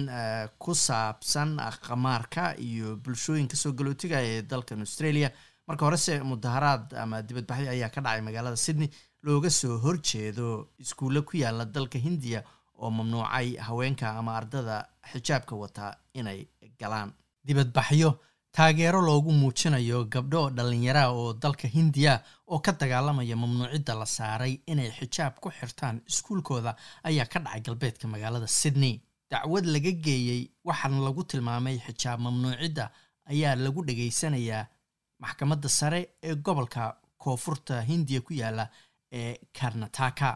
ku saabsan khamaarka iyo bulshooyin ka soo galootiga ee dalkan australia marka horese mudaharaad ama dibadbaxyo ayaa ka dhacay magaalada sydney looga soo horjeedo iskuulle ku yaalla dalka hindiya oo mamnuucay haweenka ama ardada xijaabka wata inay galaan. Dibadbaxyo taageero loogu muujinayo gabdho dhallinyaraha oo dalka hindiya oo ka dagaalamaya mamnuucidda la saaray inay xijaab ku xirtaan iskuulkooda ayaa ka dhacay galbeedka magaalada sydney. Dacwad laga geeyey waxaana lagu tilmaamay xijaab mamnuucidda ayaa lagu dhegaysanayaa maxkamadda sare ee gobolka koonfurta hindiya ku yaalla ee karnataka.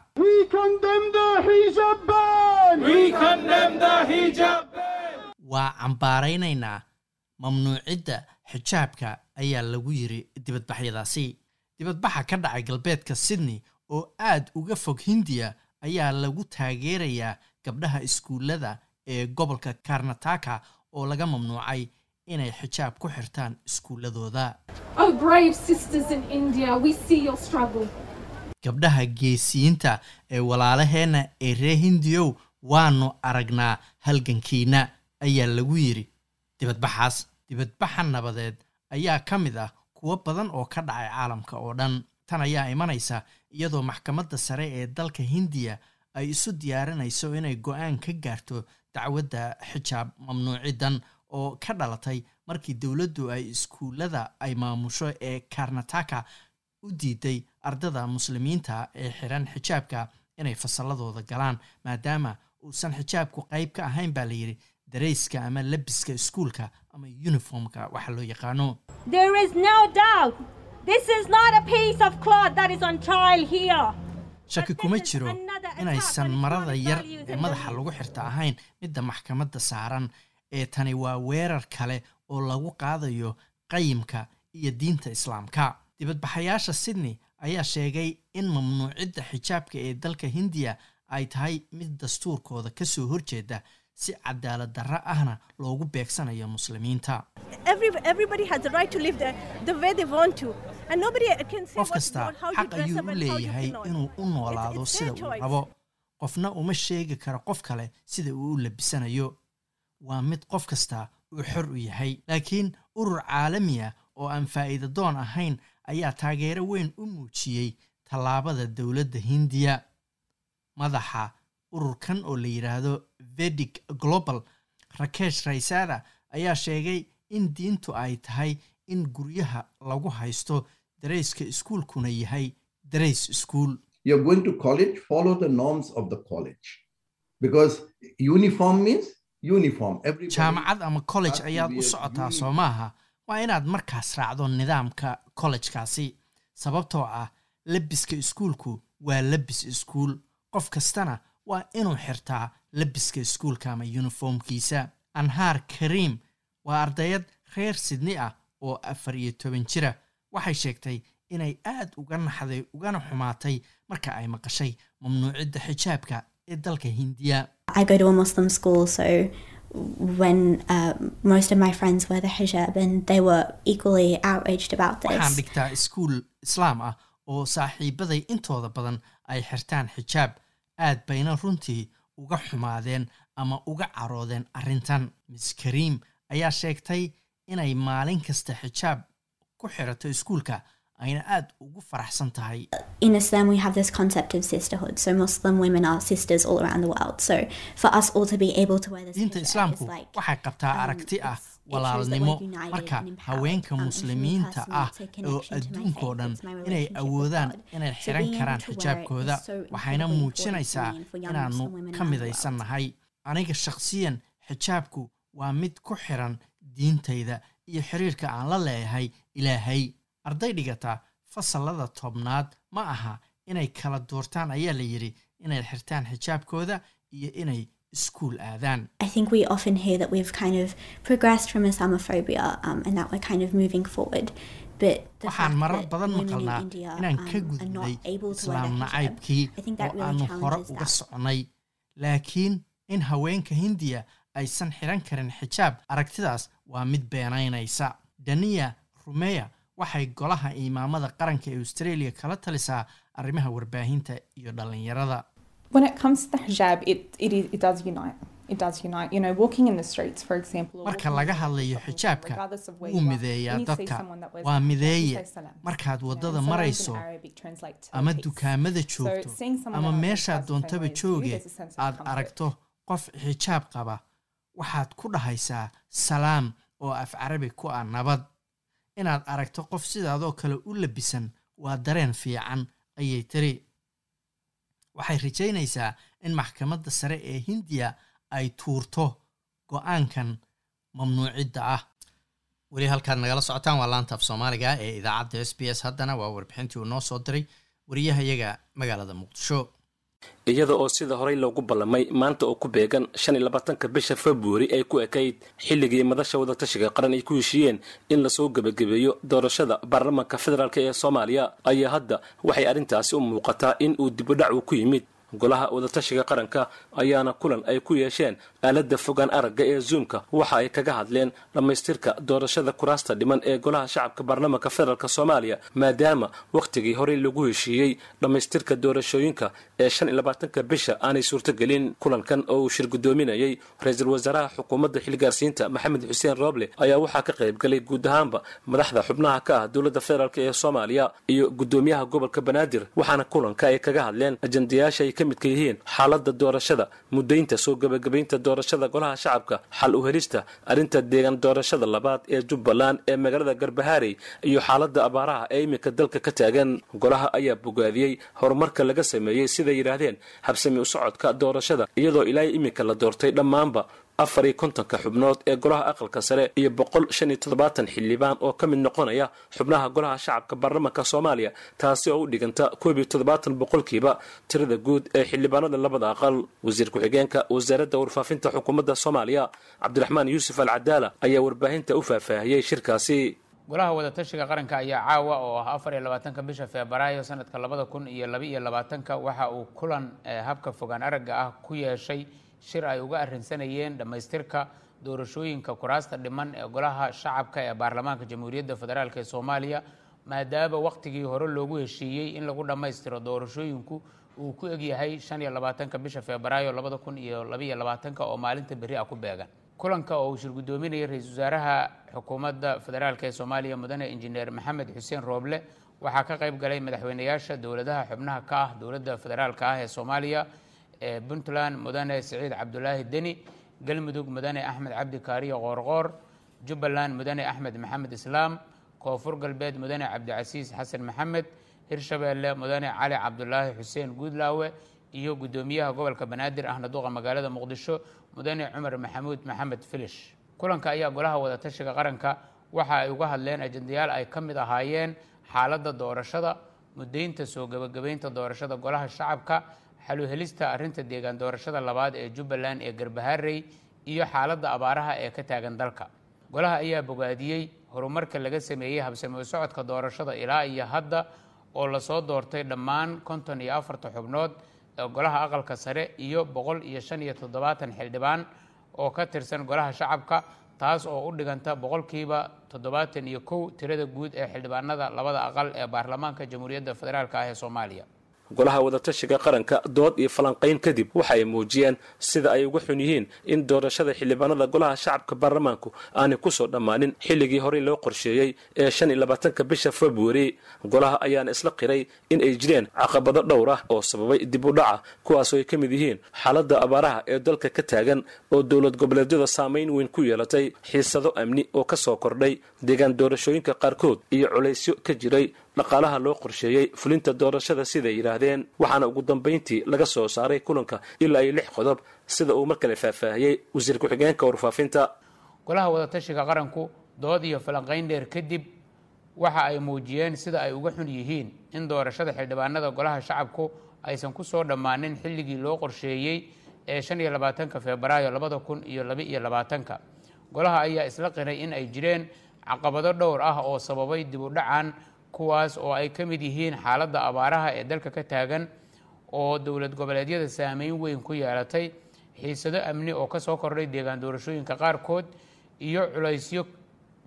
Waa cambaaraynaynaa mamnuucidda xijaabka ayaa lagu yiri dibadbaxyadaasi. Dibadbaxa ka dhacay galbeedka sydney oo aad uga fog hindiya ayaa lagu taageerayaa gabdhaha iskuullada ee gobolka karnataka oo laga mamnuucay inay xijaab ku xirtaan iskuulladooda. Gabdhaha geesiyiinta ee walaalaheenna ee reer hindiyow waanu aragnaa halgankiina ayaa lagu yiri dibadbaxaas dibadbaxa nabadeed ayaa ka mid ah kuwo badan oo ka dhacay caalamka oo dhan. Tan ayaa imanaysa iyadoo maxkamadda sare ee dalka hindiya ay isu diyaarinayso inay go'aan ka gaarto dacwadda xijaab mamnuucidan oo ka dhalatay markii dowladdu ay iskuullada ay maamusho ee karnataka u diiday ardada muslimiinta ee xiran xijaabka inay fasalladooda galaan maadaama uusan xijaabku qayb ka ahayn baa layidhi darayska ama labiska iskuulka ama uniformka waxa loo yaqaano. Shaki kuma jiro inaysan marada yar ee madaxa lagu xirta ahayn midda maxkamadda saaran ee tani waa weerar kale oo lagu qaadayo qayimka iyo diinta islaamka. Dibadbaxayaasha sydney ayaa sheegay in mamnuucidda xijaabka ee dalka hindiya ay tahay mid dastuurkooda ka soo horjeeda si cadaalad darro ahna loogu beegsanayo muslimiinta. Qof kasta xaq ayuu u leeyahay inuu u noolaado sida uu rabo. Qofna uma sheegi karo qof kale sida uu u labisanayo waa mid qof kasta uu xor u yahay. Laakiin urur caalami ah oo aan faa'iida doon ahayn ayaa taageero weyn u muujiyey tallaabada dowladda hindiya. Madaxa ururkan oo la yidhaahdo vedic global rakesh raysada ayaa sheegay in diintu ay tahay in guryaha lagu haysto darayska iskuulkuna yahay darays iskuul jaamacad ama college ayaad u socotaa soo maaha waa inaad markaas raacdo nidaamka kollejkaasi sababtoo ah labiska iskuulku waa labis iskuul. Qof kastana waa inuu xirtaa labiska iskuulka ama yuniformkiisa anhaar kariim waa ardayad reer sidni ah oo afar iyo toban jira. Waxay sheegtay inay aad uga naxday ugana xumaatay marka ay maqashay mamnuucidda xijaabka ee dalka hindiya when uh, most of my friends wear the hijab and they were equally outraged about this. waxaan dhigtaa iskuul islaam ah oo saaxiibaday intooda badan ay xirtaan xijaab aad bayna runtii uga xumaadeen ama uga caroodeen arrintan. Miss kariim ayaa sheegtay inay maalin kasta xijaab ku xirato iskuulka ayna aad ugu faraxsan tahay. In Islam, we have this concept of sisterhood. So Muslim women are sisters all around the world. So for us all to be able to wear this diinta hijab islaamku waxay qabtaa aragti ah walaalnimo. marka haweenka muslimiinta ah oo adduunkoo dhan inay awoodaan inay xiran karaan xijaabkooda waxayna muujinaysaa inaannu ka midaysannahay aniga shakhsiyan xijaabku waa mid ku xiran diintayda iyo xiriirka aan la leeyahay ilaahay arday dhigata fasallada tobnaad ma aha inay kala doortaan ayaa la yidhi inay xirtaan xijaabkooda iyo inay iskuul aadaan I think we often hear that we've kind of progressed from Islamophobia um, and that we're kind of moving forward. But the waxaan marar badan maqalnaa inaan um, ka to wear islaam nacaybkii oo aanu hore uga that. socnay laakiin in haweenka hindiya aysan xiran karin xijaab aragtidaas waa mid beenaynaysa daniya rumeya waxay golaha imaamada qaranka ee australia kala talisaa arrimaha warbaahinta iyo dhallinyarada When it comes to the hijab, it, it, is, it does unite. It does unite. You know, walking in the streets, for example. or marka laga hadlayo xijaabka wuu you are, mideeyaa dadka waa mideeye markaad waddada marayso ama dukaamada joogto ama meeshaad doontaba jooge aad aragto qof xijaab qaba waxaad ku dhahaysaa salaam oo af carabi ku ah nabad inaad aragto qof sidaadoo kale u labisan waa dareen fiican ayay tiri. Waxay rajaynaysaa in maxkamadda sare ee hindiya ay tuurto go'aankan mamnuucidda ah. Weli halkaad nagala socotaan waa laanta af soomaaliga ee idaacadda s b s. Haddana waa warbixintii uu noo soo diray wariyahayaga magaalada muqdisho iyada oo sida horey loogu ballamay maanta oo ku beegan shan iyo labaatanka bisha februari ay ku ekayd xilligii madasha wadatashiga qaran ay ku heshiiyeen in la soo gebagabeeyo doorashada baarlamaanka federaalk ee soomaaliya. Ayaa hadda waxay arrintaasi u muuqataa in uu dibudhac uu ku yimid golaha wadatashiga qaranka ayaana kulan ay ku yeesheen aaladda fogaan aragga ee zoomka. Waxa ay kaga hadleen dhammaystirka doorashada kuraasta dhiman ee golaha shacabka baarlamaanka federaalk soomaaliya maadaama wakhtigii horey lagu heshiiyey dhammaystirka doorashooyinka ee shan iyo labaatanka bisha aanay suurtogelin kulankan oo uu shir ra'iisul wasaaraha xukuumadda xilgaarsiinta maxamed xuseen rooble ayaa waxaa ka qayb galay guud ahaanba madaxda xubnaha ka ah dowladda federaalk ee soomaaliya iyo guddoomiyaha gobolka banaadir waxaana kulanka ay kaga hadleen ajandayaasha ay ka midka yihiin xaaladda doorashada muddaynta soo gebagabaynta doorashada golaha shacabka xal u helista arrinta deegaan doorashada labaad ee jubbaland ee magaalada garbahaarey iyo xaaladda abaaraha ee iminka dalka ka taagan. Golaha ayaa bogaadiyey horumarka laga sameeyey siday yidhaahdeen habsami u socodka doorashada iyadoo ilaa iminka la doortay dhammaanba afar iyo kontonka xubnood ee golaha aqalka sare iyo boqol shan iyo toddobaatan xildhibaan oo ka mid noqonaya xubnaha golaha shacabka baarlamaanka soomaaliya taasi oo u dhiganta koob iyo toddobaatan boqolkiiba tirada guud ee xildhibaanada labada aqal. Wasiir ku-xigeenka wasaaradda warfaafinta xukuumadda soomaaliya cabdiraxmaan yuusuf al cadaala ayaa warbaahinta u faahfaahiyey shirkaasi. Golaha wadatashiga qaranka ayaa caawa oo ah afar iyo labaatanka bisha febraayo sanadka labada kun iyo laba iyo labaatanka waxa uu kulan habka fogaan aragga ah ku yeeshay shir ay uga arrinsanayeen dhammaystirka doorashooyinka kuraasta dhiman ee golaha shacabka ee baarlamaanka jamhuuriyadda federaalk ee soomaaliya maadaama wakhtigii hore loogu heshiiyey in lagu dhammaystiro doorashooyinku uu ku egyahay shan iyo labaatanka bisha febraayo labada kun iyo labaiyo labaatanka oo maalinta berri ah ku beegan. Kulanka oo uu shir guddoominayay ra'iisul wasaaraha xukuumadda federaalk ee soomaaliya mudane injineer maxamed xuseen rooble waxaa ka qayb galay madaxweynayaasha dowladaha xubnaha ka ah dowladda federaalk ah ee soomaaliya puntland mudane siciid cabdulaahi deni galmudug mudane axmed cabdi kaariyo qoorqoor jubbaland mudane axmed maxamed islaam koonfur galbeed mudane cabdicasiis xasan maxamed hirshabeelle mudane cali cabdulaahi xuseen guudlaawe iyo guddoomiyaha gobolka banaadir ahna duqa magaalada muqdisho mudane cumar maxamuud maxamed filish. Kulanka ayaa golaha wadatashiga qaranka. Waxa ay uga hadleen ajendayaal ay ka mid ahaayeen xaaladda doorashada mudaynta soo gebagabaynta doorashada golaha shacabka xaluhelista arrinta deegaan doorashada labaad ee jubbaland ee garbaharey iyo xaaladda abaaraha ee ka taagan dalka. Golaha ayaa bogaadiyey horumarka laga sameeyey habsami u socodka doorashada ilaa iyo hadda oo la soo doortay dhammaan konton iyo afarta xubnood ee golaha aqalka sare iyo boqol iyo shan iyo toddobaatan xildhibaan oo ka tirsan golaha shacabka taas oo u dhiganta boqolkiiba toddobaatan iyo kow tirada guud ee xildhibaanada labada aqal ee baarlamaanka jamhuuriyadda federaalk ah ee soomaaliya golaha wadatashiga qaranka dood iyo falanqayn kadib waxa ay muujiyeen sida ay uga xun yihiin in doorashada xildhibaanada golaha shacabka baarlamaanku aanay ku soo dhammaanin xilligii horey loo qorsheeyey ee shan iyo labaatanka bisha februari golaha ayaana isla qiray in ay jireen caqabado dhowr ah oo sababay dib u dhaca kuwaasoo ay ka mid yihiin xaaladda abaaraha ee dalka ka taagan oo dowlad goboleedyada saamayn weyn ku yeelatay xiisado amni oo ka soo kordhay deegaan doorashooyinka qaarkood iyo culaysyo ka jiray dhaqaalaha loo qorsheeyey fulinta doorashada siday yidhaahdeen waxaana ugu dambayntii laga soo saaray kulanka ilaa iyo lix qodob sida uu mar kale faahfaahiyey wasiir ku-xigeenka warfaafinta. Golaha wadatashiga qaranku dood iyo falanqayn dheer kadib waxa ay muujiyeen sida ay uga xun yihiin in doorashada xildhibaanada golaha shacabku aysan ku soo dhammaanin xilligii loo qorsheeyey ee shan iyo labaatanka febraayo labada kun iyo laba iyo labaatanka. Golaha ayaa isla qiray in ay jireen caqabado dhowr ah oo sababay dib u dhacan kuwaas oo ay ka mid yihiin xaaladda abaaraha ee dalka ka taagan oo dowlad goboleedyada saameyn weyn ku yeelatay xiisado amni oo ka soo kordhay deegaan doorashooyinka qaarkood iyo culaysyo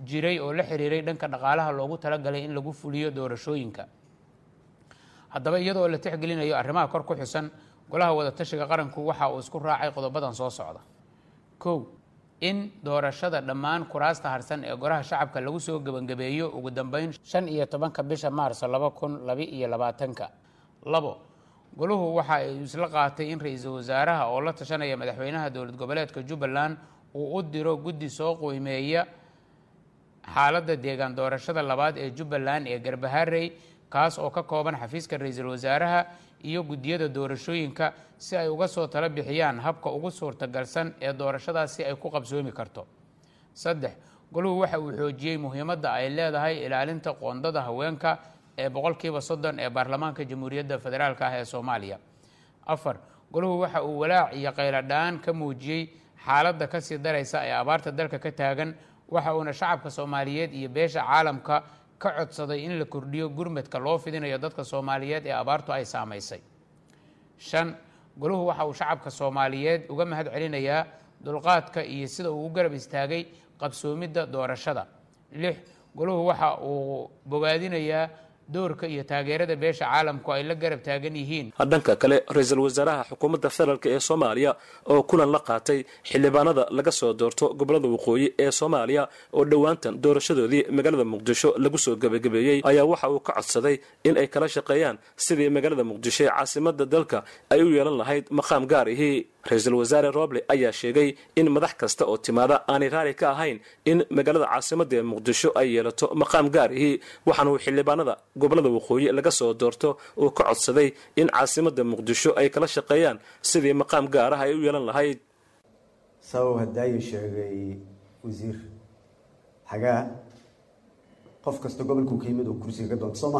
jiray oo la xiriiray dhanka dhaqaalaha loogu talagalay in lagu fuliyo doorashooyinka. Haddaba iyadoo la tixgelinayo arrimaha kor ku xusan golaha wadatashiga qaranku waxa uu isku raacay qodobadan soo socda. Kow in doorashada dhammaan kuraasta harsan ee golaha shacabka lagu soo gebangabeeyo ugu dambeyn shan iyo tobanka bisha maarso laba kun laba iyo labaatanka. Labo goluhu waxa ay isla qaatay in ra'iisul wasaaraha oo la tashanaya madaxweynaha dowlad goboleedka jubbaland uu u diro guddi soo qiimeeya xaaladda deegaan doorashada labaad ee jubbaland ee garbaharey kaas oo ka kooban xafiiska ra'iisul wasaaraha iyo guddiyada doorashooyinka si ay uga soo tala bixiyaan habka ugu suurtagalsan ee doorashadaas si ay ku qabsoomi karto. Saddex goluhu waxa uu xoojiyey muhiimadda ay leedahay ilaalinta qoondada haweenka ee boqolkiiba soddon ee baarlamaanka jamhuuriyadda federaalk ah ee soomaaliya. Afar goluhu waxa uu walaac iyo qayladhaan ka muujiyey xaaladda ka sii daraysa ee abaarta dalka ka taagan waxa uuna shacabka soomaaliyeed iyo beesha caalamka ka codsaday in la kordhiyo gurmadka loo fidinayo dadka soomaaliyeed ee abaartu ay saamaysay. Shan goluhu waxa uu shacabka soomaaliyeed uga mahad celinayaa dulqaadka iyo sida uu u garab istaagay qabsoomidda doorashada. Lix goluhu waxa uu bogaadinayaa doorka iyo taageerada beesha caalamku ay la garab taagan yihiin. Dhanka kale ra'iisul wasaaraha xukuumadda federaalk ee soomaaliya oo kulan la qaatay xildhibaanada laga soo doorto gobollada waqooyi ee soomaaliya oo dhowaantan doorashadoodii magaalada muqdisho lagu soo gebagabeeyey ayaa waxa uu ka codsaday in ay kala shaqeeyaan sidii magaalada muqdisho ee caasimada dalka ay u yeelan lahayd maqaam gaar ihii ra'iisul wasaare roble ayaa sheegay in madax kasta oo timaada aanay raali ka ahayn in magaalada caasimada ee muqdisho ay yeelato maqaam gaar ihii waxaana uu xildhibaanada gobollada waqooyi laga soo doorto uu ka codsaday in caasimada muqdisho ay kala shaqeeyaan sidii maqaam gaar ah ay u yeelan lahayd. Sabab hadaayu sheegay wasiir xagaa qof kasta gobolkuu ka yimid oo kursiga ka doonta soo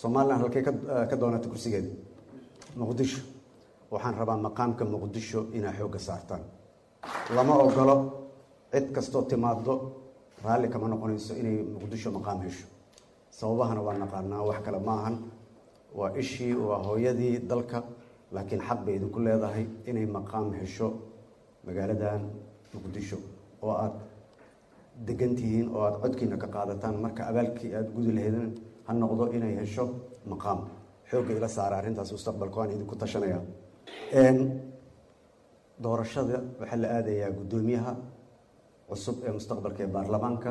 somalilan halkay ka doonata kursigeeda muqdisho waxaan rabaa maqaamka muqdisho inaa xoogga saartaan. Lama ogolo cid kastoo timaado raalli kama noqonayso inay muqdisho maqaam hesho. Sababahana waa naqaanaa wax kale ma ahan. Waa ishii waa hooyadii dalka laakiin xaq bay idinku leedahay inay maqaam hesho magaaladan muqdisho. Oo aada degan tihiin oo aada codkiina ka qaadataan. Marka abaalkii aada gudi lahaydin ha noqdo inay hesho maqaam. Xoogga ila saara arrintaas mustaqbalka waan idinku tashanayaa doorashada waxaa la aadayaa guddoomiyaha cusub ee mustaqbalka ee baarlamaanka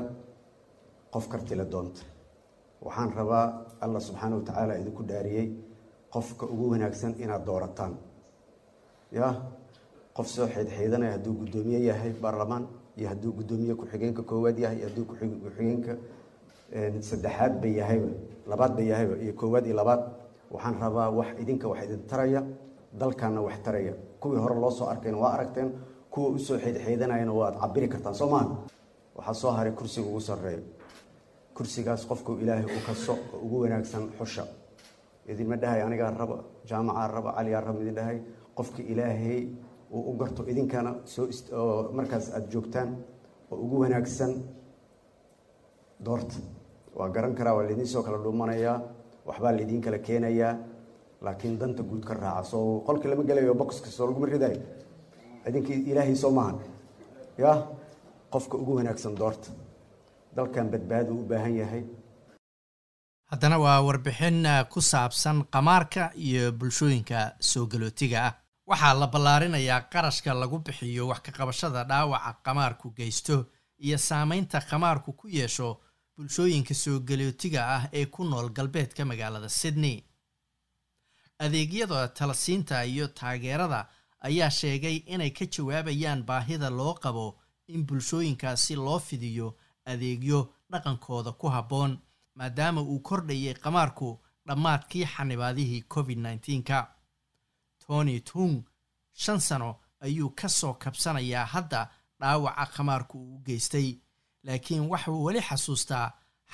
qof kartila doonta. Waxaan rabaa allah subxaana wa tacaala idinku dhaariyey qofka ugu wanaagsan inaad doorataan. Ya qof soo xeydxeydanaya hadduu guddoomiye yahay baarlamaan iyo hadduu guddoomiye ku-xigeenka koowaad yahay iyo hadduu ku-xigeenka saddexaad bay yahayba labaad bay yahayba iyo koowaad iyo labaad. Waxaan rabaa wax idinka wax idin taraya dalkana wax taraya. Kuwii hore loo soo arkayna waa aragteen kuwa u soo xeydxeydanayana waad cabiri kartaan soo maha waxaa soo haray kursiga ugu sarreeyo kursigaas qofku ilaahay u kaso oo ugu wanaagsan xusha. Idinma dhahay anigaa raba jaamacaa raba caliyaa raba idin dhahay? Qofka ilaahay uu u garto idinkana soo oo markaas aada joogtaan oo ugu wanaagsan doorta. Waa garan karaa waa laydin soo kala dhuumanayaa waxbaa laydiin kala keenayaa laakiin danta guud ka raaca soo qolka lama gelayo boxka soo laguma ridayo idinkii ilaahay soo maahan ya qofka ugu wanaagsan doorta. Dalkan badbaadu u baahan yahay. Haddana waa warbixin ku saabsan qamaarka iyo bulshooyinka soo galootiga ah. Waxaa la ballaarinayaa qarashka lagu bixiyo wax ka qabashada dhaawaca qamaarku geysto iyo saameynta qamaarku ku yeesho bulshooyinka soo galootiga ah ee ku nool galbeedka magaalada sydney adeegyada talasiinta iyo taageerada ayaa sheegay inay ka jawaabayaan baahida loo qabo in bulshooyinkaasi loo fidiyo adeegyo dhaqankooda ku habboon maadaama uu kordhayay qamaarku dhammaadkii xanibaadihii covid nneteen-ka tony tung shan sano ayuu ka soo kabsanayaa hadda dhaawaca qamaarku uu geystay laakiin waxuu weli xasuustaa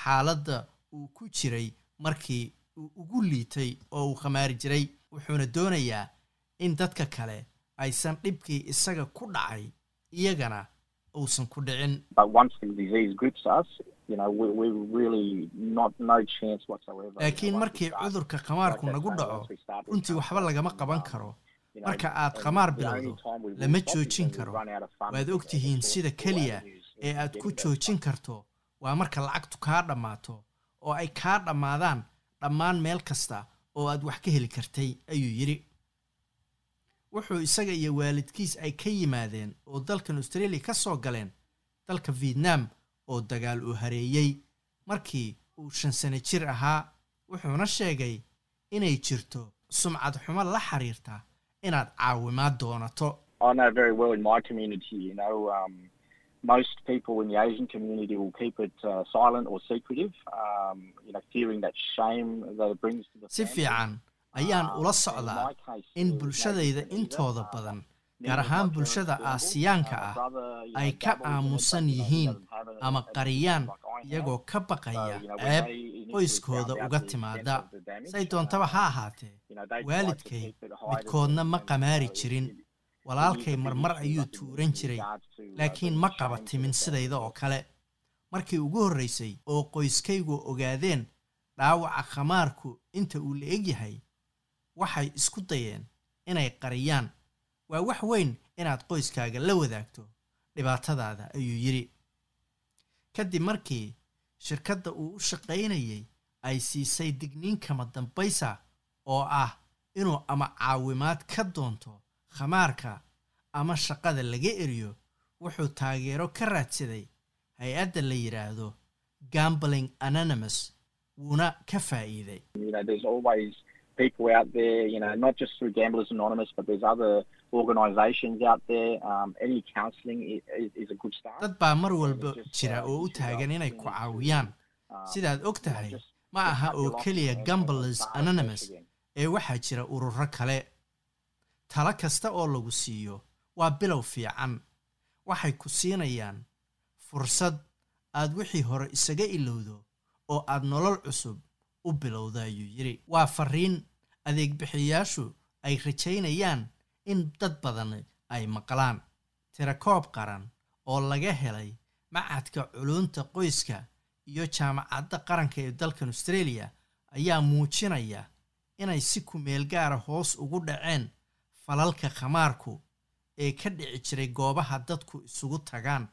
xaaladda uu ku jiray markii uu ugu liitay oo uu khamaari jiray wuxuuna doonayaa in dadka kale aysan dhibkii isaga ku dhacay iyagana uusan ku dhicin. Laakiin markii cudurka khamaarku nagu dhaco runtii waxba lagama qaban karo. marka aad khamaar bilowdo lama joojin karo. waad ogtihiin sida keliya ee aad ku joojin karto. Waa marka lacagtu kaa dhammaato oo ay kaa dhammaadaan dhammaan meel kasta oo aad wax ka heli kartay ayuu yidhi. Wuxuu isaga iyo waalidkiis ay ka yimaadeen oo dalkan australia ka soo galeen dalka vietnam oo dagaal uu hareeyey markii uu shan sano jir ahaa wuxuuna sheegay inay jirto sumcad xumo la xiriirta inaad caawimaad doonato most people in the Asian community will keep it uh, silent or secretive, um, you know, fearing that shame that it brings to the si fiican ayaan ula socdaa in bulshadayda intooda badan gaar ahaan bulshada aasiyaanka ah ay ka aamusan yihiin ama qariyaan iyagoo ka baqaya ceeb qoyskooda uga timaada say doontaba ha ahaatee. waalidkay midkoodna ma qamaari jirin walaalkay marmar ayuu tuuran jiray laakiin ma qaba timin sidayda oo kale. Markii ugu horraysay oo qoyskaygu ogaadeen dhaawaca khamaarku inta uu la eg yahay waxay isku dayeen inay qariyaan waa wax weyn inaad qoyskaaga la wadaagto dhibaatadaada ayuu yidhi. Kadib markii shirkadda uu u shaqaynayay ay siisay digniin kama dambaysa oo ah inuu ama caawimaad ka doonto khamaarka ama shaqada laga eriyo wuxuu taageero ka raadsaday hay'adda la yidhaahdo gambling anonymous wuuna ka faa'iiday people out there, you know, not just through Gamblers Anonymous, but there's other organisations out there. Um, any counselling is, is a good start. dad baa mar walba jira oo u taagan inay ku caawiyaan sidaad og tahay ma aha oo keliya gamblers anonymous ee waxaa jira ururo kale talo kasta oo lagu siiyo waa bilow fiican. Waxay ku siinayaan fursad aad wixii hore isaga ilowdo oo aad nolol cusub u bilowda ayuu yidhi waa fariin adeegbixiyayaashu ay rajaynayaan in dad badan ay maqlaan. Tirakoob qaran oo laga helay macadka culunta qoyska iyo jaamacadda qaranka ee dalkan australia ayaa muujinaya inay si kumeel gaara hoos ugu dhaceen falalka khamaarku ee ka dhici jiray goobaha dadku isugu tagaan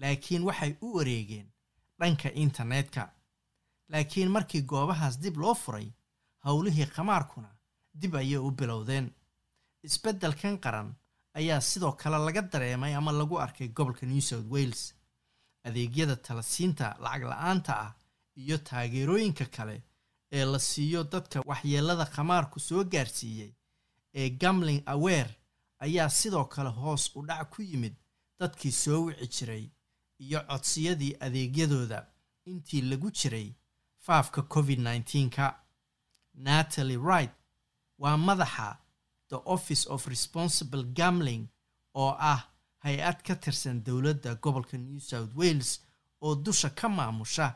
laakiin waxay u wareegeen dhanka internetka. Laakiin markii goobahaas dib loo furay howlihii khamaarkuna dib ayay u bilowdeen. Isbeddelkan qaran ayaa sidoo kale laga dareemay ama lagu arkay gobolka new south wales. Adeegyada talasiinta lacag la'aanta ah iyo taageerooyinka kale ee la siiyo dadka waxyeelada khamaarku soo gaarsiiyey ee gamling aware ayaa sidoo kale hoos u dhac ku yimid dadkii soo wici jiray iyo codsiyadii adeegyadooda intii lagu jiray faafka covid nneteen-ka natalie wright waa madaxa the office of responsible gambling oo ah hay'ad ka tirsan dowladda gobolka new south wales oo dusha ka maamusha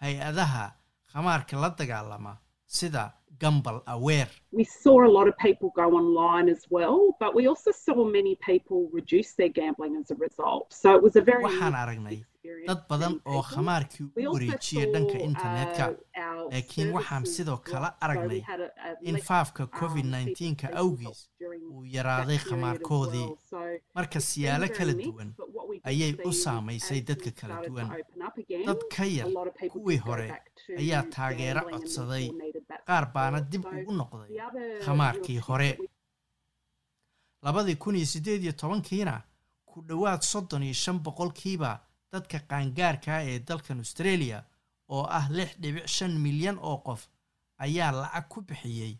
hay'adaha khamaarka la dagaalama sida gambal aware. We saw a lot of people go online as well, but we also saw many people reduce their gambling as a result. So it was a very waxaan aragnay dad badan oo khamaarkii u wareejiyay dhanka internetka laakiin waxaan sidoo kale aragnay in faafka covid nneteen-ka awgiis uu yaraaday khamaarkoodii marka siyaalo kala duwan. ayay u saamaysay dadka kala duwan. dad ka yar kuwii hore ayaa taageero codsaday qaar baana dib ugu noqday khamaarkii hore. labadii kun iyo siddeed iyo tobankiina ku dhowaad soddon iyo shan boqolkiiba dadka qaangaarkaa ee dalkan australia oo ah lix dhibic shan milyan oo qof ayaa lacag ku bixiyey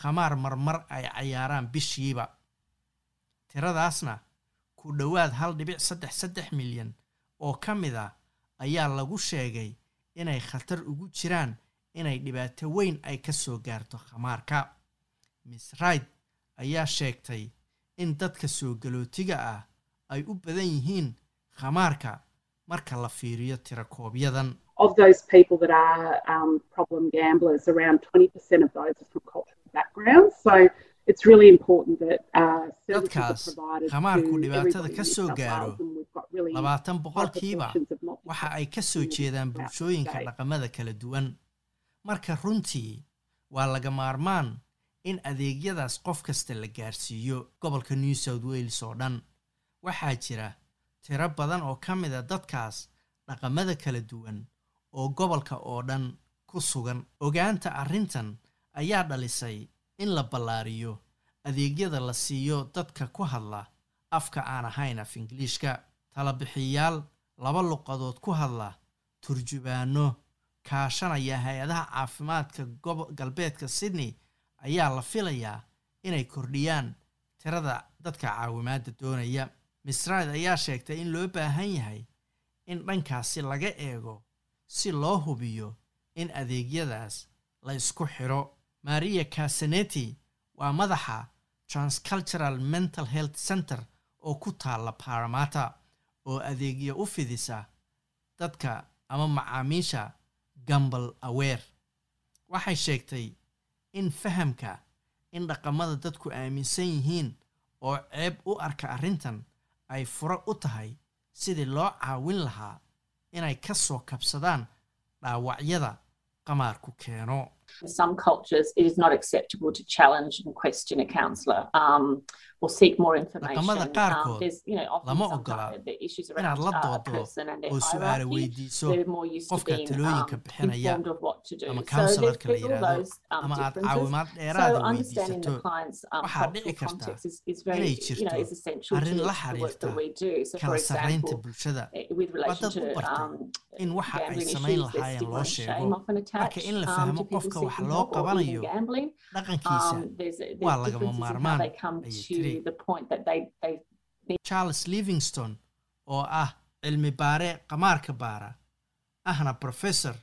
khamaar marmar ay cayaaraan bishiiba. Tiradaasna ku dhowaad hal dhibic saddex saddex milyan oo ka mid ah ayaa lagu sheegay inay khatar ugu jiraan inay dhibaato weyn ay ka soo gaarto khamaarka. Miss raid ayaa sheegtay in dadka soo galootiga ah ay u badan yihiin khamaarka marka la fiiriyo tirakoobyadan Of those people that are um, problem gamblers, around 20% of those are from cultural backgrounds. So it's really important that uh, dadkaas khamaarku dhibaatada ka soo gaaro labaatan boqolkiiba waxa ay ka soo jeedaan bulshooyinka dhaqamada kala duwan marka runtii waa laga maarmaan in adeegyadaas qof kasta la gaarsiiyo gobolka new south wales oo dhan. Waxaa jira tiro badan oo ka mid a dadkaas dhaqamada kala duwan oo gobolka oo dhan ku sugan. Ogaanta arrintan ayaa dhalisay in la ballaariyo adeegyada la siiyo dadka ku hadla afka aan ahayn af ingiliishka talabixiyaal laba luqadood ku hadla turjubaano kaashanaya hay'adaha caafimaadka gobo galbeedka sydney ayaa la filayaa inay kordhiyaan tirada dadka caawimaadda doonaya. Misraid ayaa sheegtay in loo baahan yahay in dhankaasi laga eego si loo hubiyo in adeegyadaas la isku xidho maria casaneti waa madaxa transcultural mental health center oo ku taalla paramata oo adeegyo u fidisa dadka ama macaamiisha gambal aware. Waxay sheegtay in fahamka in dhaqamada dadku aaminsan yihiin oo ceeb u arka arrintan ay furo u tahay sidii loo caawin lahaa inay ka soo kabsadaan dhaawacyada qamaarku keeno In some cultures, it is not acceptable to challenge and question a counsellor um, or seek more information. Um, there's, you know, often lama some ogola kind of the issues inaad around la doodo person and their oo hierarchy. weydiiso They're more used to qofka being talooyinka um, bixinaya informed of what to do. ama So counselarka la there's, there's all yidhaahdo those um, ama aad differences. caawimaad So dheeraada understanding the weydiisato client's um, waxaa dhici karta context is, is very, inay you know, jirto is essential to arrin la the work xiriirta that we do. So for kala sarreynta example, bulshada eh, with waa relation dad u bartay um, in waxa ay samayn lahaayeen loo sheego marka attached in la um, fahmo to qofka wax loo qabanayo dhaqankiisa waa lagama maarmaan they come ayay to tiri the point that they, they charles livingston oo ah cilmi baare qamaarka baara ahna professor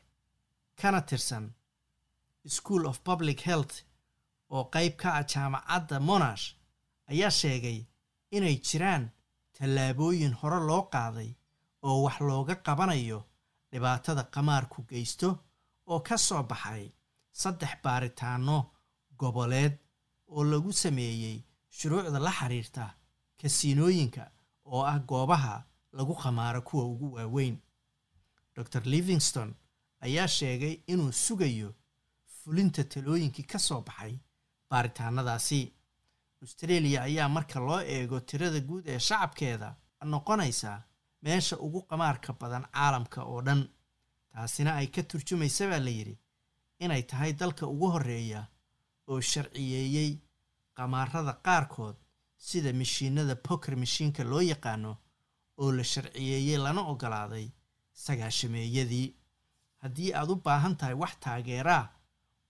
kana tirsan school of public health oo qayb ka ah jaamacadda monash. Ayaa sheegay inay jiraan tallaabooyin hore loo qaaday oo wax looga qabanayo dhibaatada qamaarku geysto oo ka soo baxay saddex baaritaano goboleed oo lagu sameeyey shuruucda la xiriirta kasiinooyinka oo ah goobaha lagu khamaaro kuwa ugu waaweyn. Dor livingston ayaa sheegay inuu sugayo fulinta talooyinkii ka soo baxay baaritaanadaasi australia ayaa marka loo eego tirada guud ee shacabkeeda noqonaysa meesha ugu qamaarka badan caalamka oo dhan. Taasina ay ka turjumaysa baa la yidhi inay tahay dalka ugu horreeya oo sharciyeeyey qamaarada qaarkood sida mashiinada poker mashiinka loo yaqaano oo la sharciyeeyey lana ogolaaday sagaashameeyadii. Haddii aad u baahan tahay wax taageeraa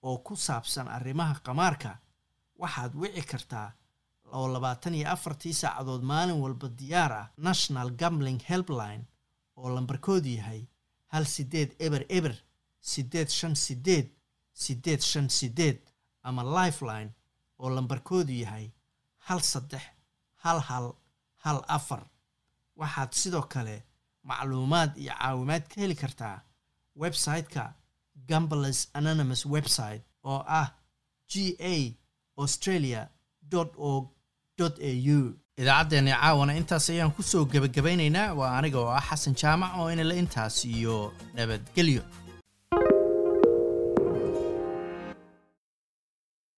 oo ku saabsan arrimaha qamaarka waxaad wici kartaa oo labaatan iyo afartii saacadood maalin walba diyaar ah national gambling helpline oo lambarkoodu yahay hal sideed eber eber sideed shan sideed sideed shan sideed ama lifeline oo lambarkoodu yahay hal saddex hal hal hal afar. Waxaad sidoo kale macluumaad iyo caawimaad ka heli kartaa website-ka gamblers anonymous website oo ah g a australia org au idaacaddeenni caawana intaas ayaan ku soo gebagabaynaynaa waa aniga oo ah xasan jaamac oo inala intaas iyo nabadgelyo